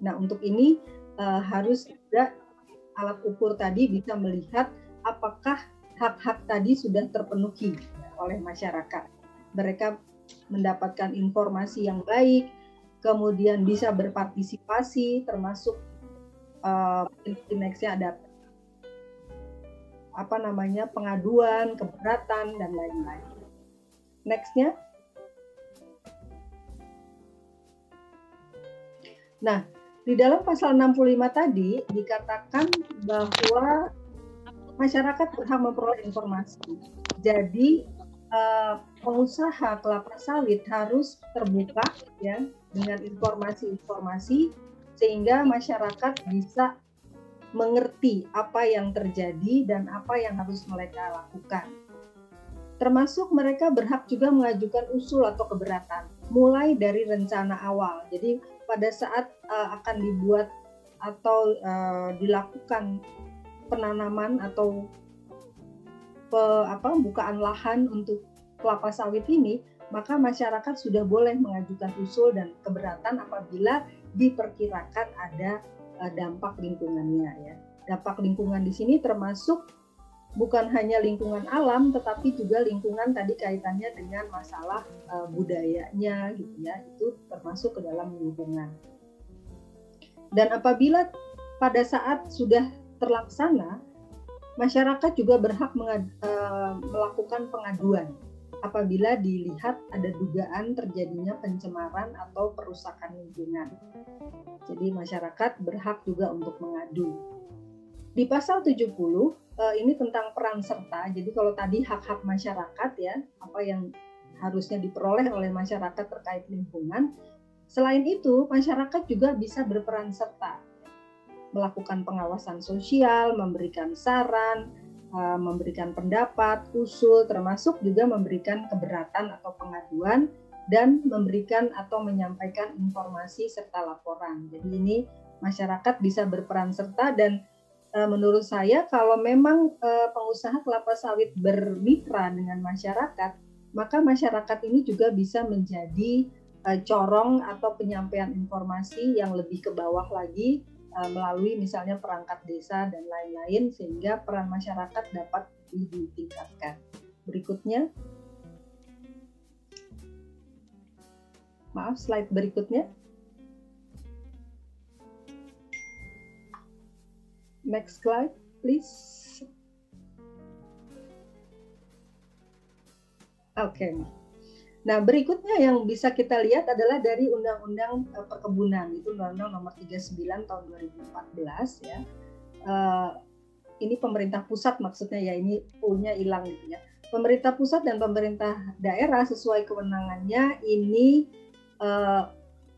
Nah, untuk ini uh, harus juga alat ukur tadi bisa melihat apakah hak-hak tadi sudah terpenuhi oleh masyarakat. Mereka mendapatkan informasi yang baik, kemudian bisa berpartisipasi, termasuk uh, nextnya ada apa namanya pengaduan, keberatan dan lain-lain. Nextnya. Nah, di dalam pasal 65 tadi dikatakan bahwa masyarakat berhak memperoleh informasi. Jadi uh, pengusaha kelapa sawit harus terbuka ya dengan informasi-informasi sehingga masyarakat bisa mengerti apa yang terjadi dan apa yang harus mereka lakukan. Termasuk mereka berhak juga mengajukan usul atau keberatan mulai dari rencana awal. Jadi pada saat uh, akan dibuat atau uh, dilakukan penanaman atau pe, apa bukaan lahan untuk kelapa sawit ini, maka masyarakat sudah boleh mengajukan usul dan keberatan apabila diperkirakan ada uh, dampak lingkungannya ya. Dampak lingkungan di sini termasuk bukan hanya lingkungan alam tetapi juga lingkungan tadi kaitannya dengan masalah uh, budayanya gitu ya itu termasuk ke dalam lingkungan dan apabila pada saat sudah terlaksana masyarakat juga berhak mengad, uh, melakukan pengaduan apabila dilihat ada dugaan terjadinya pencemaran atau perusakan lingkungan. Jadi masyarakat berhak juga untuk mengadu. Di pasal 70 uh, ini tentang peran serta. Jadi kalau tadi hak-hak masyarakat ya, apa yang harusnya diperoleh oleh masyarakat terkait lingkungan. Selain itu, masyarakat juga bisa berperan serta melakukan pengawasan sosial, memberikan saran, uh, memberikan pendapat, usul, termasuk juga memberikan keberatan atau pengaduan dan memberikan atau menyampaikan informasi serta laporan. Jadi ini masyarakat bisa berperan serta dan Eh, menurut saya kalau memang uh, pengusaha kelapa sawit bermitra dengan masyarakat, maka masyarakat ini juga bisa menjadi corong atau penyampaian informasi yang lebih ke bawah lagi uh, melalui misalnya perangkat desa dan lain-lain sehingga peran masyarakat dapat ditingkatkan. Berikutnya. Maaf, slide berikutnya. Next slide, please. Oke. Nah, berikutnya yang bisa kita lihat adalah dari Undang-Undang eh, Perkebunan, itu Undang-Undang Nomor 39 Tahun 2014 ya. Uh, ini pemerintah pusat maksudnya ya ini punya hilang gitu ya. Pemerintah pusat dan pemerintah daerah sesuai kewenangannya ini uh,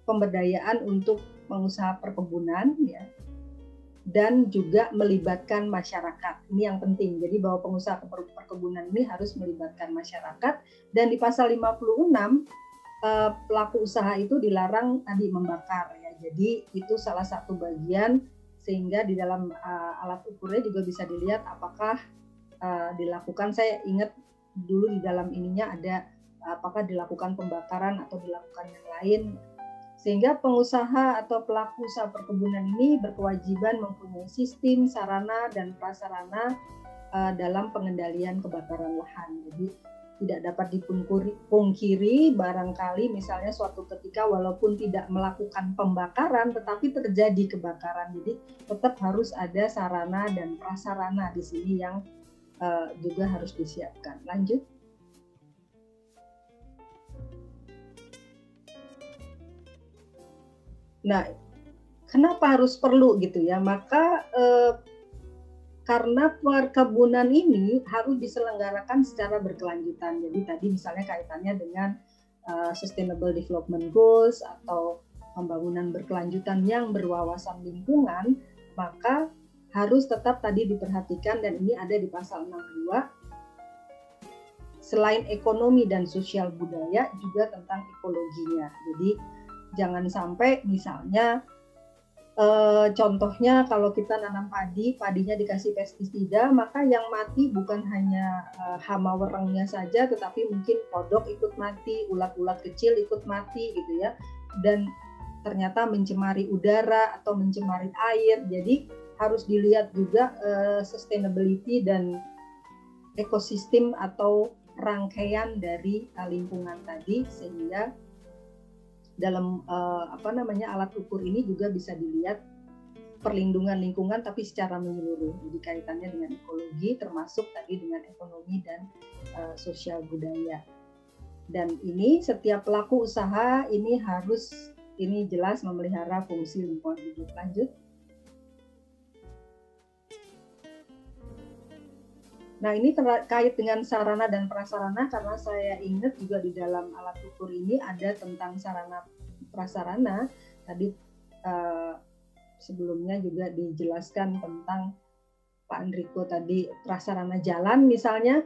pemberdayaan untuk pengusaha perkebunan ya dan juga melibatkan masyarakat. Ini yang penting. Jadi bahwa pengusaha perkebunan ini harus melibatkan masyarakat dan di pasal 56 eh, pelaku usaha itu dilarang tadi membakar ya. Jadi itu salah satu bagian sehingga di dalam uh, alat ukurnya juga bisa dilihat apakah dilakukan saya ingat dulu di dalam ininya ada apakah dilakukan pembakaran atau dilakukan yang lain sehingga pengusaha atau pelaku usaha perkebunan ini berkewajiban mempunyai sistem, sarana, dan prasarana uh, dalam pengendalian kebakaran lahan. Jadi tidak dapat dipungkiri barangkali misalnya suatu ketika walaupun tidak melakukan pembakaran tetapi terjadi kebakaran. Jadi tetap harus ada sarana dan prasarana di sini yang uh, juga harus disiapkan. Lanjut. Nah, kenapa harus perlu gitu ya? Maka eh, karena perkebunan ini harus diselenggarakan secara berkelanjutan. Jadi tadi misalnya kaitannya dengan uh, Sustainable Development Goals atau pembangunan berkelanjutan yang berwawasan lingkungan, maka harus tetap tadi diperhatikan dan ini ada di pasal 62 selain ekonomi dan sosial budaya juga tentang ekologinya. Jadi jangan sampai misalnya eh, contohnya kalau kita nanam padi, padinya dikasih pestisida, maka yang mati bukan hanya eh, hama werengnya saja, tetapi mungkin kodok ikut mati, ulat-ulat kecil ikut mati gitu ya, dan ternyata mencemari udara atau mencemari air. Jadi harus dilihat juga eh, sustainability dan ekosistem atau rangkaian dari lingkungan tadi sehingga dalam uh, apa namanya alat ukur ini juga bisa dilihat perlindungan lingkungan tapi secara menyeluruh. Jadi kaitannya dengan ekologi termasuk tadi dengan ekonomi dan uh, sosial budaya. Dan ini setiap pelaku usaha ini harus ini jelas memelihara fungsi lingkungan hidup. Lanjut. Nah ini terkait dengan sarana dan prasarana karena saya ingat juga di dalam alat ukur ini ada tentang sarana prasarana. Tadi uh, sebelumnya juga dijelaskan tentang Pak Andriko tadi prasarana jalan misalnya.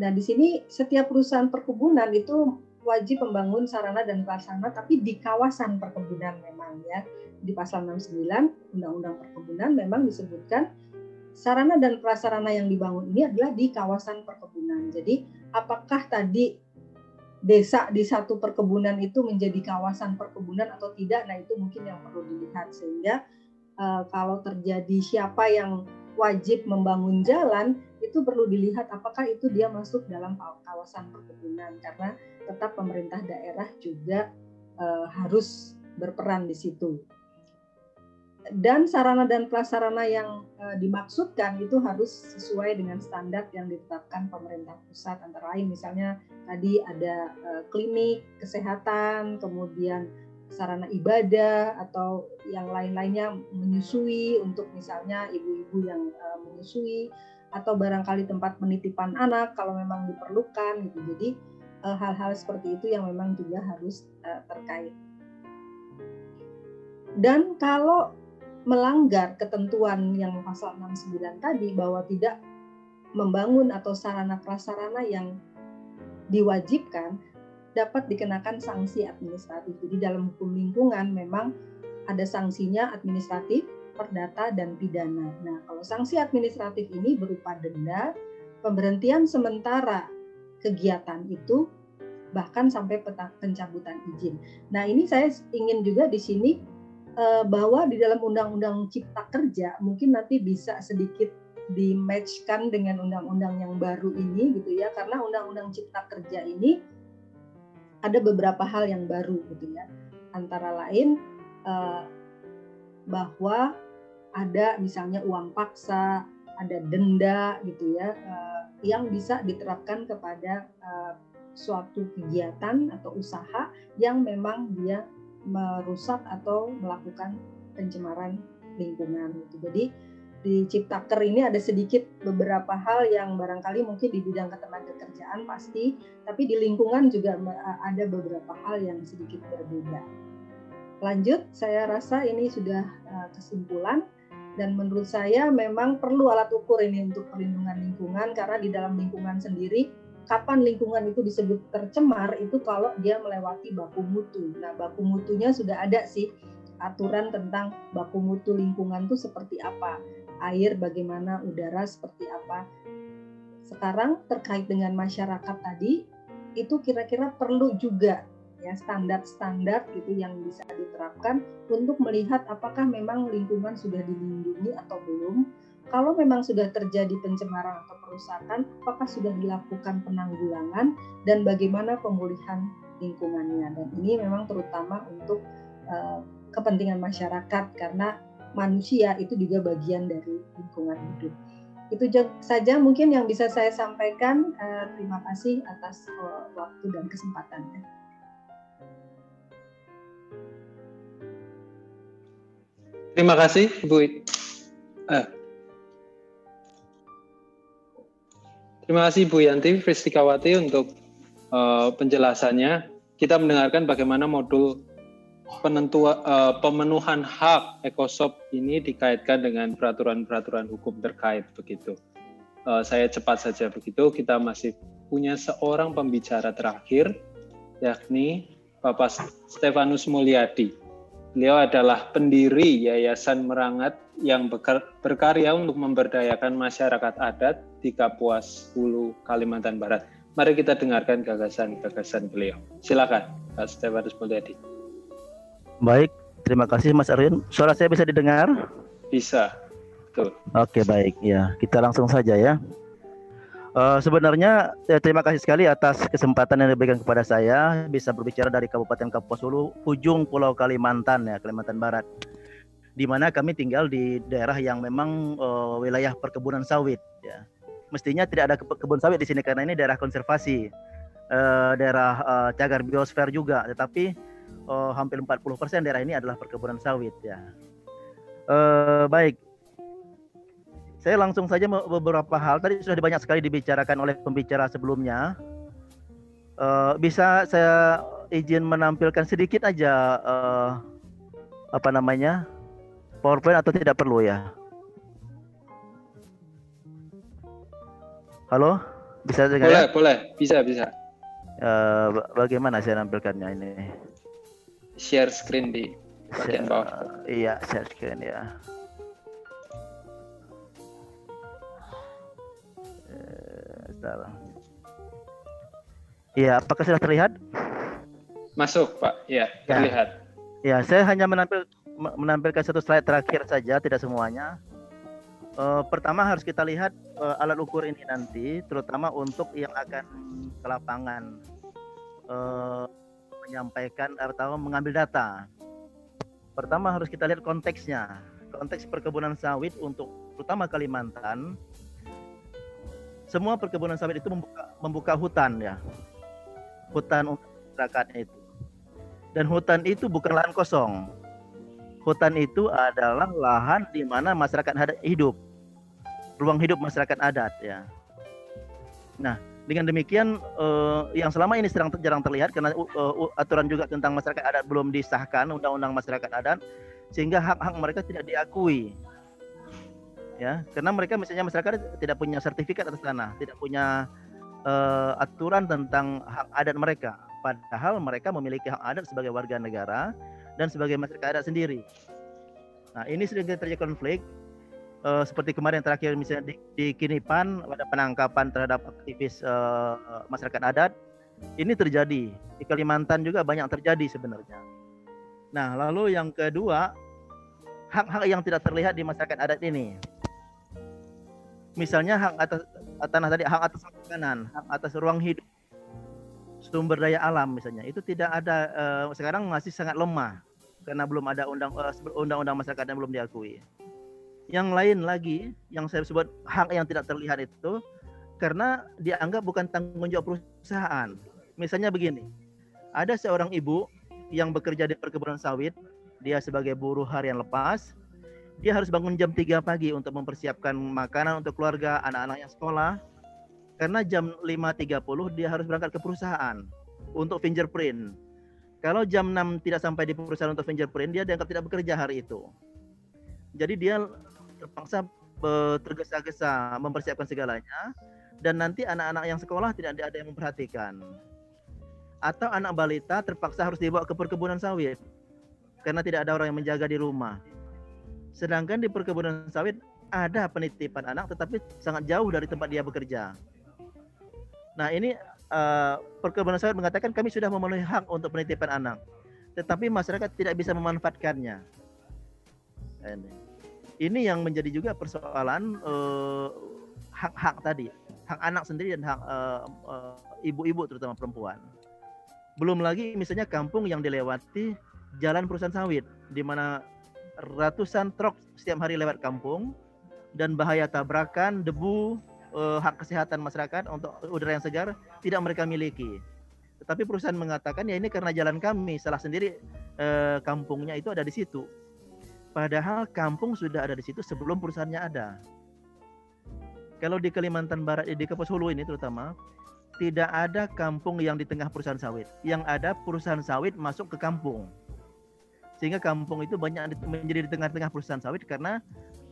Nah di sini setiap perusahaan perkebunan itu wajib membangun sarana dan prasarana tapi di kawasan perkebunan memang ya. Di pasal 69 Undang-Undang Perkebunan memang disebutkan sarana dan prasarana yang dibangun ini adalah di kawasan perkebunan. Jadi apakah tadi desa di satu perkebunan itu menjadi kawasan perkebunan atau tidak? Nah itu mungkin yang perlu dilihat sehingga uh, kalau terjadi siapa yang wajib membangun jalan itu perlu dilihat apakah itu dia masuk dalam kawasan perkebunan karena tetap pemerintah daerah juga uh, harus berperan di situ dan sarana dan prasarana yang uh, dimaksudkan itu harus sesuai dengan standar yang ditetapkan pemerintah pusat. Antara lain misalnya tadi ada uh, klinik kesehatan kemudian sarana ibadah atau yang lain-lainnya menyusui untuk misalnya ibu-ibu yang uh, menyusui atau barangkali tempat penitipan anak kalau memang diperlukan gitu. Jadi hal-hal seperti itu yang memang juga harus terkait. Dan kalau melanggar ketentuan yang pasal 69 tadi bahwa tidak membangun atau sarana prasarana yang diwajibkan dapat dikenakan sanksi administratif. Jadi dalam hukum lingkungan memang ada sanksinya administratif, perdata dan pidana. Nah, kalau sanksi administratif ini berupa denda, pemberhentian sementara kegiatan itu bahkan sampai pencabutan izin. Nah, ini saya ingin juga di sini uh, bahwa di dalam undang-undang cipta kerja mungkin nanti bisa sedikit di-matchkan dengan undang-undang yang baru ini gitu ya. Karena undang-undang cipta kerja ini ada beberapa hal yang baru gitu ya. Antara lain uh, bahwa ada misalnya uang paksa ada denda gitu ya uh, yang bisa diterapkan kepada uh, suatu kegiatan atau usaha yang memang dia merusak atau melakukan pencemaran lingkungan. Gitu. Jadi di Ciptaker ini ada sedikit beberapa hal yang barangkali mungkin di bidang ketenagakerjaan pasti, tapi di lingkungan juga ada beberapa hal yang sedikit berbeda. Lanjut, saya rasa ini sudah eh, kesimpulan dan menurut saya memang perlu alat ukur ini untuk perlindungan lingkungan karena di dalam lingkungan sendiri kapan lingkungan itu disebut tercemar itu kalau dia melewati baku mutu. Nah, baku mutunya sudah ada sih aturan tentang baku mutu lingkungan itu seperti apa, air bagaimana, udara seperti apa. Sekarang terkait dengan masyarakat tadi itu kira-kira perlu juga ya standar-standar gitu yang bisa diterapkan untuk melihat apakah memang lingkungan sudah dilindungi atau belum. Kalau memang sudah terjadi pencemaran atau perusakan, apakah sudah dilakukan penanggulangan dan bagaimana pemulihan lingkungannya. Dan ini memang terutama untuk uh, kepentingan masyarakat karena manusia itu juga bagian dari lingkungan hidup. Itu saja mungkin yang bisa saya sampaikan. Uh, terima kasih atas uh, waktu dan kesempatannya. Terima kasih, Bu. Eh. Terima kasih Bu Yanti Fistikawati untuk uh, penjelasannya. Kita mendengarkan bagaimana modul penentuan uh, pemenuhan hak ekosop ini dikaitkan dengan peraturan-peraturan hukum terkait begitu. Uh, saya cepat saja begitu. Kita masih punya seorang pembicara terakhir, yakni Bapak Stefanus Mulyadi. Beliau adalah pendiri Yayasan Merangat yang berkarya untuk memberdayakan masyarakat adat di Kapuas Hulu, Kalimantan Barat. Mari kita dengarkan gagasan-gagasan beliau. Silakan, Pak Stefanus Mulyadi. Baik, terima kasih Mas Arwin. Suara saya bisa didengar? Bisa. Tuh. Oke, baik. Ya, kita langsung saja ya. Uh, sebenarnya ya, terima kasih sekali atas kesempatan yang diberikan kepada saya bisa berbicara dari Kabupaten Kapuas Hulu, ujung Pulau Kalimantan ya, Kalimantan Barat. Di mana kami tinggal di daerah yang memang uh, wilayah perkebunan sawit ya. Mestinya tidak ada kebun sawit di sini karena ini daerah konservasi. Uh, daerah uh, cagar biosfer juga, tetapi uh, hampir 40% daerah ini adalah perkebunan sawit ya. Uh, baik, saya langsung saja beberapa hal tadi sudah banyak sekali dibicarakan oleh pembicara sebelumnya. Uh, bisa saya izin menampilkan sedikit aja uh, apa namanya PowerPoint atau tidak perlu ya? Halo, bisa dengar? Boleh, ya? boleh, bisa, bisa. Uh, bagaimana saya nampilkannya ini? Share screen di bagian bawah. iya, share screen ya. Sebentar. Iya, apakah sudah terlihat? Masuk, Pak. Iya, ya, terlihat. Ya, saya hanya menampil, menampilkan satu slide terakhir saja, tidak semuanya. Uh, pertama harus kita lihat uh, alat ukur ini nanti, terutama untuk yang akan ke lapangan uh, menyampaikan atau mengambil data. Pertama harus kita lihat konteksnya, konteks perkebunan sawit untuk terutama Kalimantan semua perkebunan sawit itu membuka, membuka hutan ya. Hutan untuk masyarakatnya itu. Dan hutan itu bukan lahan kosong. Hutan itu adalah lahan di mana masyarakat hidup. Ruang hidup masyarakat adat ya. Nah, dengan demikian uh, yang selama ini sedang jarang terlihat karena uh, aturan juga tentang masyarakat adat belum disahkan undang-undang masyarakat adat sehingga hak-hak mereka tidak diakui. Ya karena mereka misalnya masyarakat tidak punya sertifikat atas tanah tidak punya uh, aturan tentang hak adat mereka. Padahal mereka memiliki hak adat sebagai warga negara dan sebagai masyarakat adat sendiri. Nah ini sering terjadi konflik uh, seperti kemarin terakhir misalnya di, di Kinipan ada penangkapan terhadap aktivis uh, masyarakat adat. Ini terjadi. Di Kalimantan juga banyak terjadi sebenarnya. Nah lalu yang kedua hak-hak yang tidak terlihat di masyarakat adat ini. Misalnya hak atas tanah tadi hak atas makanan, hak atas ruang hidup, sumber daya alam misalnya. Itu tidak ada uh, sekarang masih sangat lemah karena belum ada undang uh, undang-undang masyarakat yang belum diakui. Yang lain lagi yang saya sebut hak yang tidak terlihat itu karena dianggap bukan tanggung jawab perusahaan. Misalnya begini, ada seorang ibu yang bekerja di perkebunan sawit, dia sebagai buruh harian lepas, dia harus bangun jam 3 pagi untuk mempersiapkan makanan untuk keluarga, anak-anak yang sekolah. Karena jam 5.30 dia harus berangkat ke perusahaan untuk fingerprint. Kalau jam 6 tidak sampai di perusahaan untuk fingerprint, dia dianggap tidak bekerja hari itu. Jadi dia terpaksa eh, tergesa-gesa mempersiapkan segalanya dan nanti anak-anak yang sekolah tidak ada yang memperhatikan. Atau anak balita terpaksa harus dibawa ke perkebunan sawit karena tidak ada orang yang menjaga di rumah. Sedangkan di perkebunan sawit ada penitipan anak tetapi sangat jauh dari tempat dia bekerja. Nah, ini uh, perkebunan sawit mengatakan kami sudah memenuhi hak untuk penitipan anak. Tetapi masyarakat tidak bisa memanfaatkannya. Ini, ini yang menjadi juga persoalan uh, hak-hak tadi, hak anak sendiri dan hak ibu-ibu uh, uh, terutama perempuan. Belum lagi misalnya kampung yang dilewati jalan perusahaan sawit di mana ratusan truk setiap hari lewat kampung dan bahaya tabrakan, debu, uh, hak kesehatan masyarakat untuk udara yang segar tidak mereka miliki. Tetapi perusahaan mengatakan ya ini karena jalan kami, salah sendiri uh, kampungnya itu ada di situ. Padahal kampung sudah ada di situ sebelum perusahaannya ada. Kalau di Kalimantan Barat, di Kapuas Hulu ini terutama, tidak ada kampung yang di tengah perusahaan sawit. Yang ada perusahaan sawit masuk ke kampung. Sehingga kampung itu banyak menjadi di tengah-tengah perusahaan sawit karena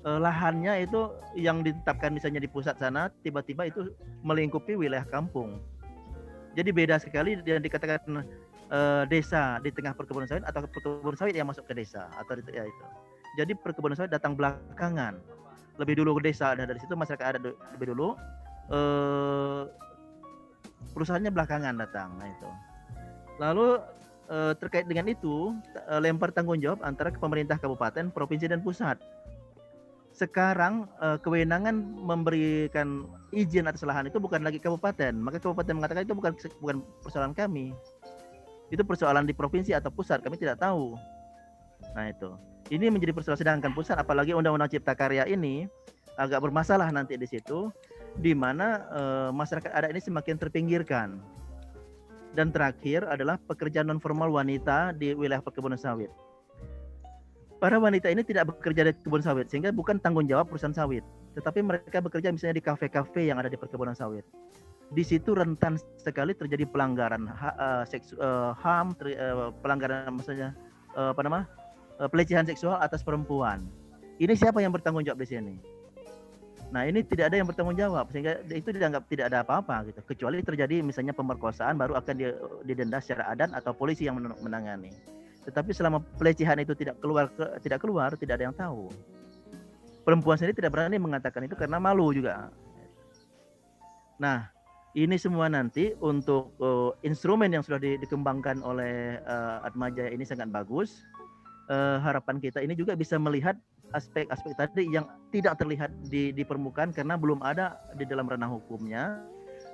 eh, lahannya itu yang ditetapkan misalnya di pusat sana tiba-tiba itu melingkupi wilayah kampung. Jadi beda sekali yang dikatakan eh, desa di tengah perkebunan sawit atau perkebunan sawit yang masuk ke desa atau ya itu. Jadi perkebunan sawit datang belakangan. Lebih dulu ke desa dan dari situ masyarakat ada lebih dulu. Eh, perusahaannya belakangan datang nah itu. Lalu eh, terkait dengan itu eh, lempar tanggung jawab antara pemerintah kabupaten provinsi dan pusat. Sekarang eh, kewenangan memberikan izin atas lahan itu bukan lagi kabupaten. Maka kabupaten mengatakan itu bukan bukan persoalan kami. Itu persoalan di provinsi atau pusat kami tidak tahu. Nah itu ini menjadi persoalan sedangkan pusat apalagi undang-undang cipta karya ini agak bermasalah nanti di situ di mana uh, masyarakat adat ini semakin terpinggirkan. Dan terakhir adalah pekerjaan non formal wanita di wilayah perkebunan sawit. Para wanita ini tidak bekerja di kebun sawit sehingga bukan tanggung jawab perusahaan sawit, tetapi mereka bekerja misalnya di kafe-kafe yang ada di perkebunan sawit. Di situ rentan sekali terjadi pelanggaran ha, uh, seksu, uh, HAM, ter, uh, pelanggaran maksudnya uh, apa nama? Uh, pelecehan seksual atas perempuan. Ini siapa yang bertanggung jawab di sini? Nah ini tidak ada yang bertanggung jawab sehingga itu dianggap tidak ada apa-apa gitu. Kecuali terjadi misalnya pemerkosaan baru akan didenda secara adat atau polisi yang menangani. Tetapi selama pelecehan itu tidak keluar ke, tidak keluar tidak ada yang tahu. Perempuan sendiri tidak berani mengatakan itu karena malu juga. Nah ini semua nanti untuk uh, instrumen yang sudah di, dikembangkan oleh uh, Atmaja ini sangat bagus. Uh, harapan kita ini juga bisa melihat aspek-aspek tadi yang tidak terlihat di, di permukaan karena belum ada di dalam ranah hukumnya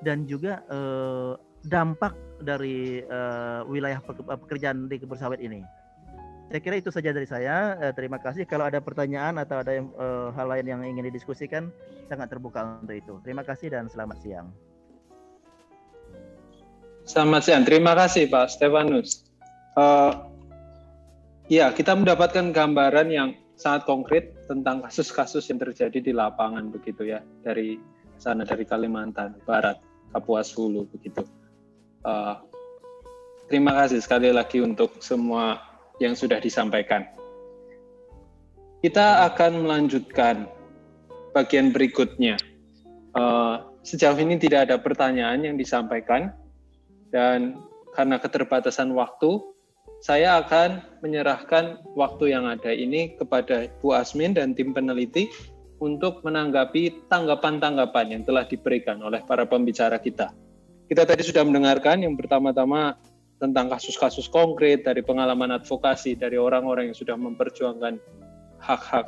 dan juga eh, dampak dari eh, wilayah pekerjaan di kebun sawit ini. Saya kira itu saja dari saya. Eh, terima kasih. Kalau ada pertanyaan atau ada yang, eh, hal lain yang ingin didiskusikan, sangat terbuka untuk itu. Terima kasih dan selamat siang. Selamat siang. Terima kasih Pak Stefanus. Uh, ya, kita mendapatkan gambaran yang sangat konkret tentang kasus-kasus yang terjadi di lapangan begitu ya dari sana dari Kalimantan Barat, Kapuas Hulu begitu. Uh, terima kasih sekali lagi untuk semua yang sudah disampaikan. Kita akan melanjutkan bagian berikutnya. Uh, sejauh ini tidak ada pertanyaan yang disampaikan dan karena keterbatasan waktu, saya akan menyerahkan waktu yang ada ini kepada Bu Asmin dan tim peneliti untuk menanggapi tanggapan-tanggapan yang telah diberikan oleh para pembicara kita. Kita tadi sudah mendengarkan yang pertama-tama tentang kasus-kasus konkret dari pengalaman advokasi dari orang-orang yang sudah memperjuangkan hak-hak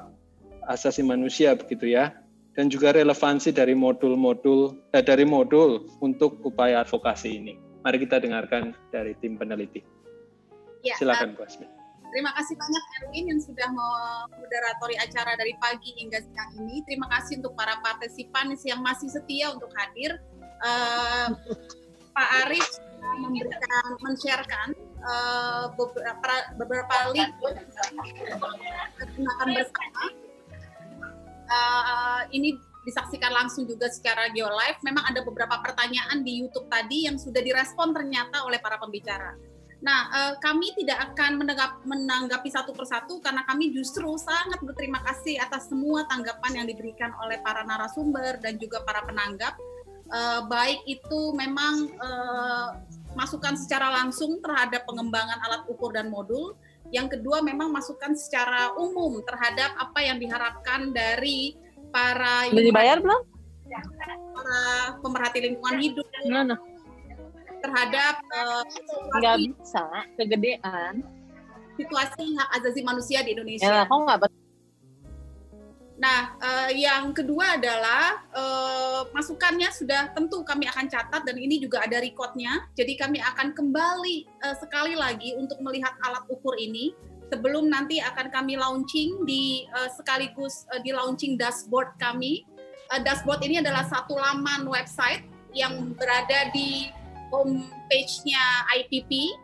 asasi manusia begitu ya dan juga relevansi dari modul-modul eh, dari modul untuk upaya advokasi ini. Mari kita dengarkan dari tim peneliti. Ya, Silakan Bu Asmi. Terima kasih banyak Erwin yang sudah memoderatori acara dari pagi hingga siang ini. Terima kasih untuk para partisipan yang masih setia untuk hadir. Uh, Pak Arif memberikan men-sharekan uh, beberapa beberapa link gunakan bersama. Uh, ini disaksikan langsung juga secara geo live. Memang ada beberapa pertanyaan di YouTube tadi yang sudah direspon ternyata oleh para pembicara. Nah, uh, kami tidak akan menanggap, menanggapi satu persatu karena kami justru sangat berterima kasih atas semua tanggapan yang diberikan oleh para narasumber dan juga para penanggap. Uh, baik itu memang uh, masukan secara langsung terhadap pengembangan alat ukur dan modul. Yang kedua memang masukan secara umum terhadap apa yang diharapkan dari para dibayar belum? Para pemerhati lingkungan hidup. Mana? Terhadap uh, nggak bisa kegedean situasi hak asasi manusia di Indonesia. Ya, kok nggak Nah, uh, yang kedua adalah uh, masukannya sudah tentu kami akan catat dan ini juga ada recordnya. Jadi kami akan kembali uh, sekali lagi untuk melihat alat ukur ini sebelum nanti akan kami launching di uh, sekaligus uh, di launching dashboard kami. Uh, dashboard ini adalah satu laman website yang berada di home page-nya IPP.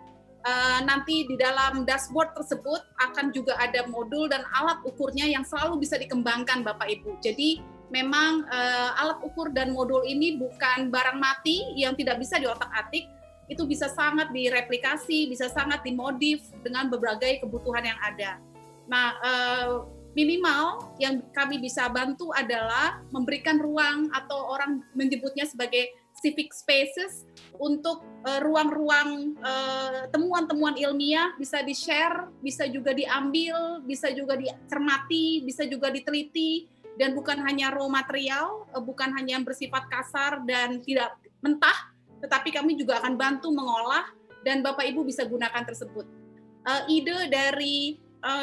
Uh, nanti di dalam dashboard tersebut akan juga ada modul dan alat ukurnya yang selalu bisa dikembangkan Bapak Ibu. Jadi memang uh, alat ukur dan modul ini bukan barang mati yang tidak bisa diotak-atik, itu bisa sangat direplikasi, bisa sangat dimodif dengan berbagai kebutuhan yang ada. Nah, uh, minimal yang kami bisa bantu adalah memberikan ruang atau orang menyebutnya sebagai civic spaces untuk eh, ruang-ruang uh, temuan-temuan ilmiah bisa di-share, bisa juga diambil, bisa juga dicermati, bisa juga diteliti dan bukan hanya raw material, uh, bukan hanya yang bersifat kasar dan tidak mentah, tetapi kami juga akan bantu mengolah dan Bapak Ibu bisa gunakan tersebut. Ide dari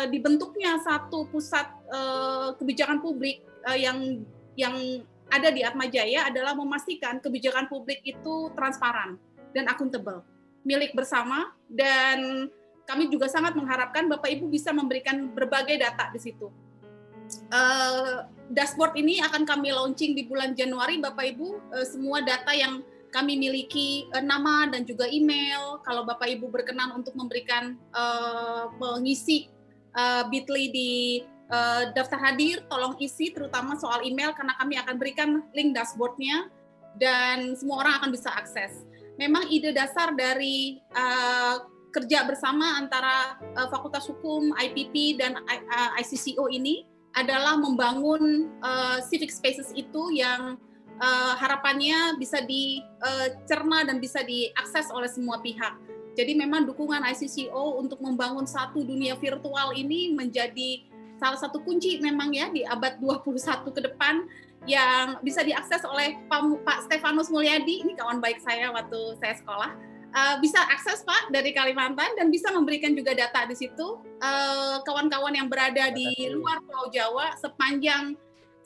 dibentuknya satu pusat kebijakan publik yang yang ada di Atma Jaya adalah memastikan kebijakan publik itu transparan dan akuntabel, milik bersama dan kami juga sangat mengharapkan Bapak Ibu bisa memberikan berbagai data di situ. Uh, dashboard ini akan kami launching di bulan Januari, Bapak Ibu. Uh, semua data yang kami miliki uh, nama dan juga email. Kalau Bapak Ibu berkenan untuk memberikan uh, mengisi uh, Bitly di uh, daftar hadir tolong isi terutama soal email karena kami akan berikan link dashboardnya dan semua orang akan bisa akses. Memang ide dasar dari uh, kerja bersama antara uh, Fakultas Hukum, IPP dan uh, ICCO ini adalah membangun uh, civic spaces itu yang uh, harapannya bisa dicerna dan bisa diakses oleh semua pihak. Jadi memang dukungan ICCO untuk membangun satu dunia virtual ini menjadi salah satu kunci memang ya di abad 21 ke depan yang bisa diakses oleh Pak Stefanus Mulyadi, ini kawan baik saya waktu saya sekolah, uh, bisa akses Pak dari Kalimantan dan bisa memberikan juga data di situ. Uh, kawan-kawan yang berada di luar Pulau Jawa sepanjang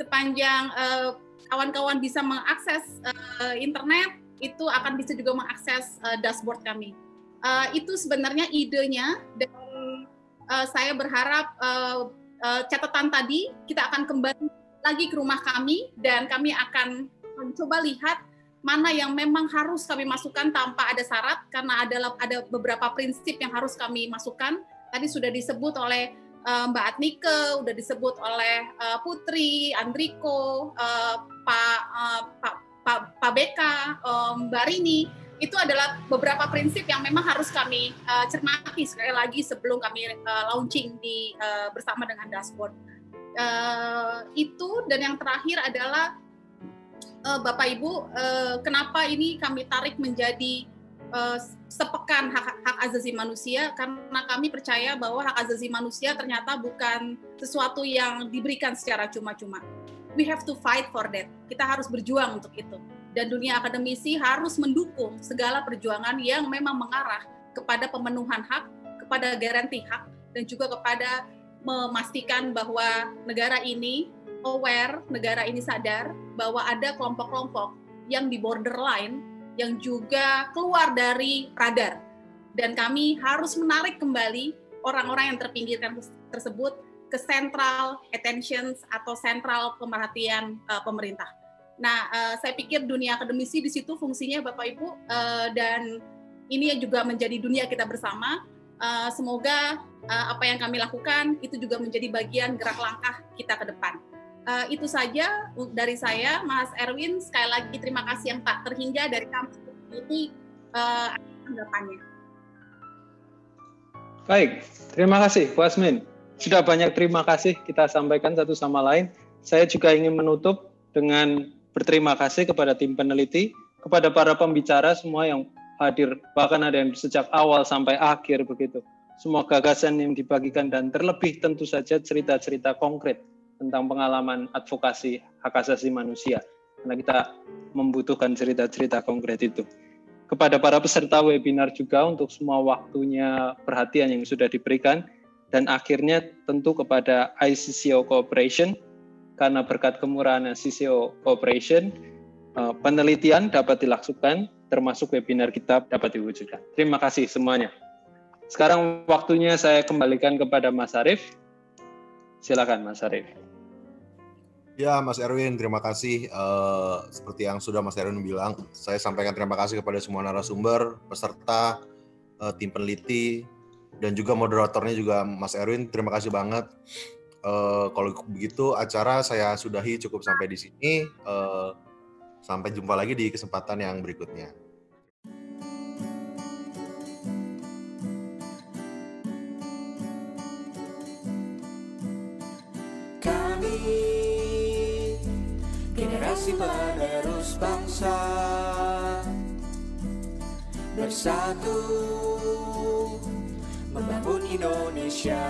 sepanjang uh, kawan-kawan bisa mengakses uh, internet itu akan bisa juga mengakses uh, dashboard kami. Uh, itu sebenarnya idenya dan uh, saya berharap uh, uh, catatan tadi kita akan kembali lagi ke rumah kami dan kami akan mencoba lihat mana yang memang harus kami masukkan tanpa ada syarat karena ada ada beberapa prinsip yang harus kami masukkan. Tadi sudah disebut oleh uh, Mbak Atnike, sudah disebut oleh uh, Putri, Andriko, uh, Pak, uh, Pak Pak Pak Beka, um, Mbak Rini itu adalah beberapa prinsip yang memang harus kami uh, cermati sekali lagi sebelum kami uh, launching di uh, bersama dengan dashboard. Uh, itu dan yang terakhir adalah uh, Bapak Ibu, uh, kenapa ini kami tarik menjadi uh, sepekan hak, hak asasi manusia karena kami percaya bahwa hak asasi manusia ternyata bukan sesuatu yang diberikan secara cuma-cuma. We have to fight for that. Kita harus berjuang untuk itu dan dunia akademisi harus mendukung segala perjuangan yang memang mengarah kepada pemenuhan hak, kepada garansi hak, dan juga kepada memastikan bahwa negara ini aware, negara ini sadar bahwa ada kelompok-kelompok yang di borderline yang juga keluar dari radar. Dan kami harus menarik kembali orang-orang yang terpinggirkan tersebut ke central attention atau central pemerhatian uh, pemerintah. Nah, uh, saya pikir dunia akademisi di situ fungsinya Bapak Ibu uh, dan ini juga menjadi dunia kita bersama. Uh, semoga uh, apa yang kami lakukan itu juga menjadi bagian gerak langkah kita ke depan. Uh, itu saja dari saya, Mas Erwin. Sekali lagi terima kasih yang tak terhingga dari kami ini uh, tanggapannya. Baik, terima kasih Bu Asmin. Sudah banyak terima kasih kita sampaikan satu sama lain. Saya juga ingin menutup dengan berterima kasih kepada tim peneliti, kepada para pembicara semua yang hadir, bahkan ada yang sejak awal sampai akhir begitu. Semua gagasan yang dibagikan dan terlebih tentu saja cerita-cerita konkret tentang pengalaman advokasi hak asasi manusia. Karena kita membutuhkan cerita-cerita konkret itu. Kepada para peserta webinar juga untuk semua waktunya perhatian yang sudah diberikan. Dan akhirnya tentu kepada ICCO Cooperation, karena berkat kemurahan ICCO Cooperation, eh, penelitian dapat dilakukan, termasuk webinar kita dapat diwujudkan. Terima kasih semuanya. Sekarang waktunya saya kembalikan kepada Mas Arief. Silakan Mas Arief. Ya, Mas Erwin, terima kasih. Uh, seperti yang sudah Mas Erwin bilang, saya sampaikan terima kasih kepada semua narasumber, peserta, uh, tim peneliti, dan juga moderatornya juga Mas Erwin. Terima kasih banget. Uh, kalau begitu, acara saya sudahi cukup sampai di sini. Uh, sampai jumpa lagi di kesempatan yang berikutnya. generasi penerus bangsa bersatu membangun Indonesia.